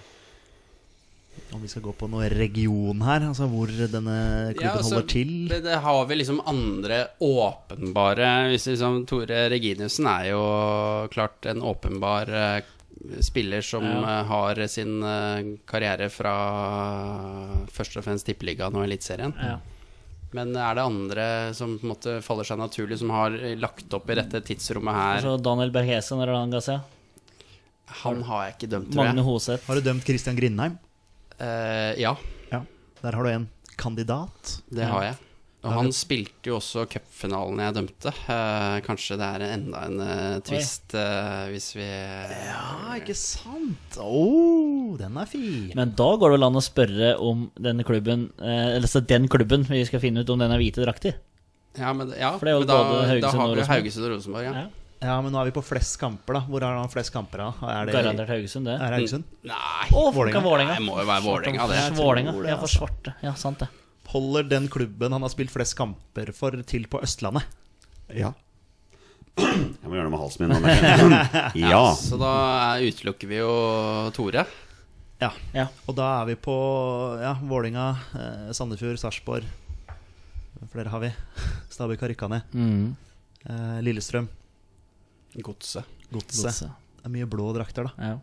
Om vi skal gå på noe region her, altså hvor denne klubben Ja, altså, holder til. Det, det har vi liksom andre åpenbare hvis liksom, Tore Reginiussen er jo klart en åpenbar eh, spiller som Ja. eh, har sin eh, karriere fra først og fremst Tippeligaen og Eliteserien. Ja. Men er det andre som på en måte faller seg naturlig, som har lagt opp i dette tidsrommet her? Altså Daniel Berghese, når han ga seg. Han har jeg ikke dømt, tror Magne. Hoseth. Har du dømt Christian Grindheim? Uh, ja, Ja. Der har du en kandidat. det har jeg. Og han spilte jo også cupfinalen jeg dømte. Uh, kanskje det er enda en uh, twist uh, hvis vi Ja, ikke sant? Å, den er fin. Men da går det vel an å spørre om denne klubben eh, Eller så den klubben vi skal finne ut om den er hvite drakter. Ja, men, ja, For det er jo men da, både Haugesund da har vi Haugesund og Rosenborg. Ja. Ja. Ja, men nå er vi på flest kamper, da. Hvor er han flest kamper, da? Er det, Garantert Haugesund, det. Er det Haugesund? Nei, oh. Vålerenga. det må jo være Vålerenga, det. Vålerenga. det, Ja, for svarte. Ja, sant det. Holder den klubben han har spilt flest kamper for, til på Østlandet? Ja. Jeg må gjøre noe med halsen min. Ja. Ja. Så da er- utelukker vi jo Tore. Ja. Ja. Og da er vi på ja, Vålinga, eh, Sandefjord, Sarpsborg. Flere har vi. Stabæk har rykka ned. Mm. Eh, Lillestrøm, Godset. Godse. Godse. Det er mye blå drakter, da. Ja.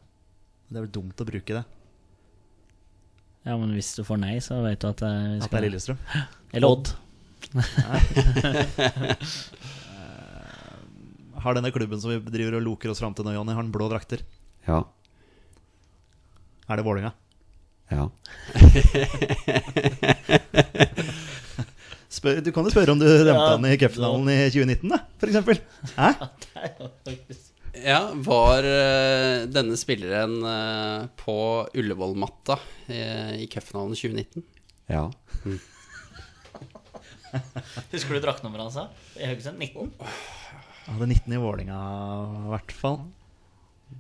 Det er vel dumt å bruke det. Ja, men hvis du får nei, så vet du at det er... At det skal er Lillestrøm. Eller Odd. Har denne klubben som vi driver og loker oss fram til nå, Jonny, har den blå drakter? Ja. Er det Vålinga? ja. Spør, du kan jo spørre om du dømte Ja, han i cupfinalen i 2019, da, eksempel. Hæ? Ja, var eh, denne spilleren eh, på Ullevål-matta eh, i cupfinalen 2019? Ja. Husker du draktnummeret hans? da? I Haugesund? 19? Han hadde 19 i Vålinga, i hvert fall.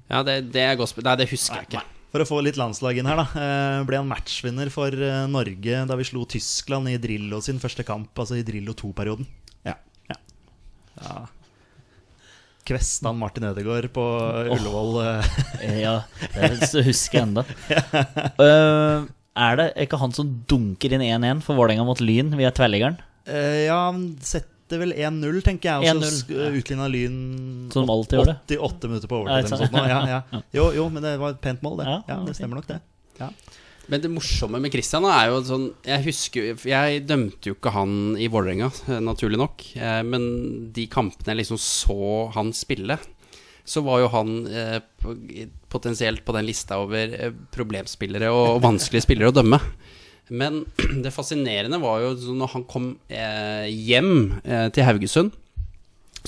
Ja, det, det er godt Nei, det husker jeg ikke. For å få litt landslag inn her, da. Ble han matchvinner for Norge da vi slo Tyskland i Drillo sin første kamp, altså i Drillo 2-perioden. ja. Ja. Kvesta Martin Ødegaard på Ullevål. eh. Eh, Ja, det husker jeg enda. uh, er det ikke han som dunker inn 1-1 for Vålerenga mot Lyn via tverrliggeren? Uh, ja, han setter vel 1-0, tenker jeg. Og så utligna Lyn Som alltid gjør det. 88 minutter på overtid. nå. Ja, ja. Jo, jo, men det var et pent mål, det. Ja, Ja, det stemmer nok, det. Ja. Men det morsomme med Christian er jo sånn Jeg husker Jeg dømte jo ikke han i Vålerenga, eh, naturlig nok. Eh, Men de kampene jeg liksom så han spille, så var jo han eh, potensielt på den lista over problemspillere og vanskelige spillere å dømme. Men det fascinerende var jo når han kom hjem til Haugesund,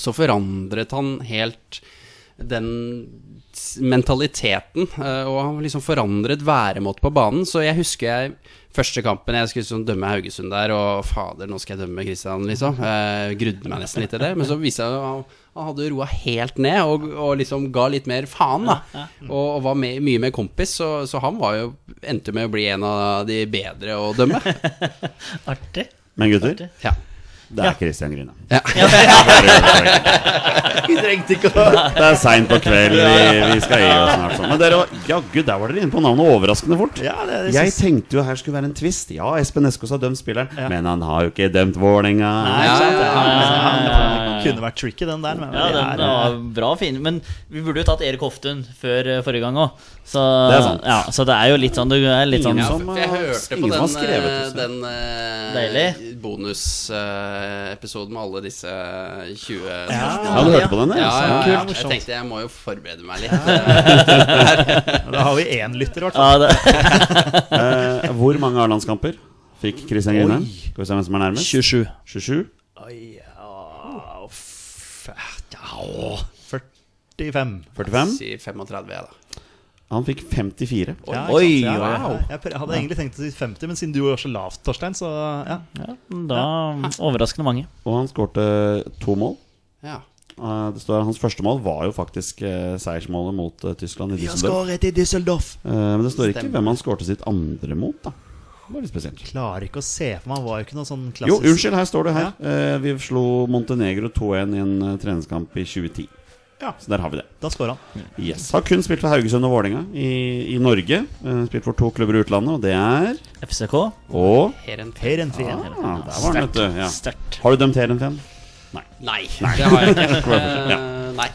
så forandret han helt den mentaliteten. eh, Og liksom forandret væremåte på banen. Så jeg husker jeg første kampen jeg skulle sånn dømme Haugesund der, og fader, nå skal jeg dømme Kristian, liksom. Jeg grudde meg nesten litt til det. Men så viste jeg at han, hadde roa helt ned, og, og liksom ga litt mer faen, da. Og, og var med, mye mer kompis, så, så han var jo endte med å bli en av de bedre å dømme. Artig. Men gutter, Ja. Det er Kristian Grine. Ja. Vi trengte ikke å Det er seint på kveld, vi, vi skal gi oss snart. Sånn. Men dere, jaggu, der var dere inne på navnet overraskende fort. Ja, det, det Jeg tenkte jo her skulle være en twist. Ja, Espen Eskås har dømt spilleren, men han har jo ikke dømt Vålerenga. Ja, ja, Ja, ja, ja, kunne vært tricky, den der. Men Ja, den er, var bra fin. Men vi burde jo tatt Erik Hoftun før eh, forrige gang òg. Så. Ja, så det er jo litt sånn Du er litt sånn Ingen som jeg hørte på den, har skrevet eh, den bonus... Deilig. Bonusepisoden med alle disse 20 Ja, du hørte på den, Ja, ja, ja, ja. Jeg tenkte jeg må jo forberede meg litt. Da har vi én lytter, i hvert fall. Eh, hvor mange A-landskamper fikk Kristian Grine? Skal vi se hvem som er nærmest? 27. 27? Oi, ja, ja, 45. 45? Si 35, jeg, da. Han fikk 54. Oi. Ja, oi, ja, wow. Jeg hadde egentlig tenkt å si 50, men siden du var så lavt, Torstein, så ja. Ja, da overraskende mange. Og han skårte to mål. Ja. Eh, det står Hans første mål var jo faktisk eh, seiersmålet mot eh, Tyskland i Düsseldorf. i Düsseldorf. Eh, men det står ikke Stemmer. hvem han skårte sitt andre mot, da. Det var litt spesielt. Klarer ikke å se for meg, han var jo ikke noe sånn Jo, unnskyld, her står det her. Eh, vi slo Montenegro 2-1 i en treningskamp i 2010. Ja. Så der har vi det. Da skårer han. Yes. Har kun spilt for Haugesund og Vålerenga i, i Norge. Eh, spilt for to klubber i utlandet, og det er FCK. Og Heren Herenfeen. ah, du. Ja. Har du dømt Heerenveen? Nei, det har jeg ikke. Ja. Eh, Nei.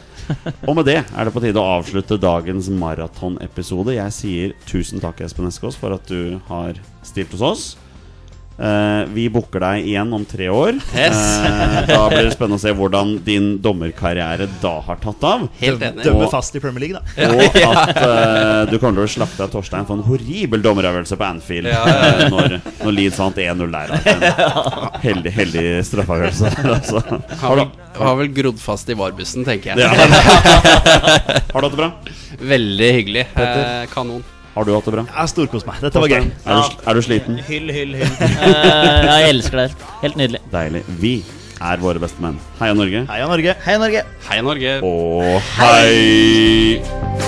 Og med det er det på tide å avslutte dagens maratonepisode. Jeg sier tusen takk, Espen Eskås, for at du har stilt hos oss. Eh, vi booker deg igjen om tre år. Yes. Uh, da blir det spennende å se hvordan din dommerkarriere da har tatt av. Helt enig. Dømme fast i Premier League, da. Og at uh, du kommer til å slakte av Torstein for en horribel dommerøvelse på Anfield eh, når, når Leeds vant 1-0 der. En heldig, heldig straffeavgjørelse. Altså. Har Har, vel, du, har vel grodd fast i varbussen, tenker jeg. ja. har du hatt det bra? Veldig hyggelig. Kanon. Har du hatt det bra? Jeg har storkost meg. Dette var gøy. Er, du, er du sliten? Hyll, hyll, hyll. Eh, jeg elsker det. Helt nydelig. Deilig. Vi er våre beste menn. Heia Norge. Heia Norge. Hei, Norge. Hei, Norge. Og hei!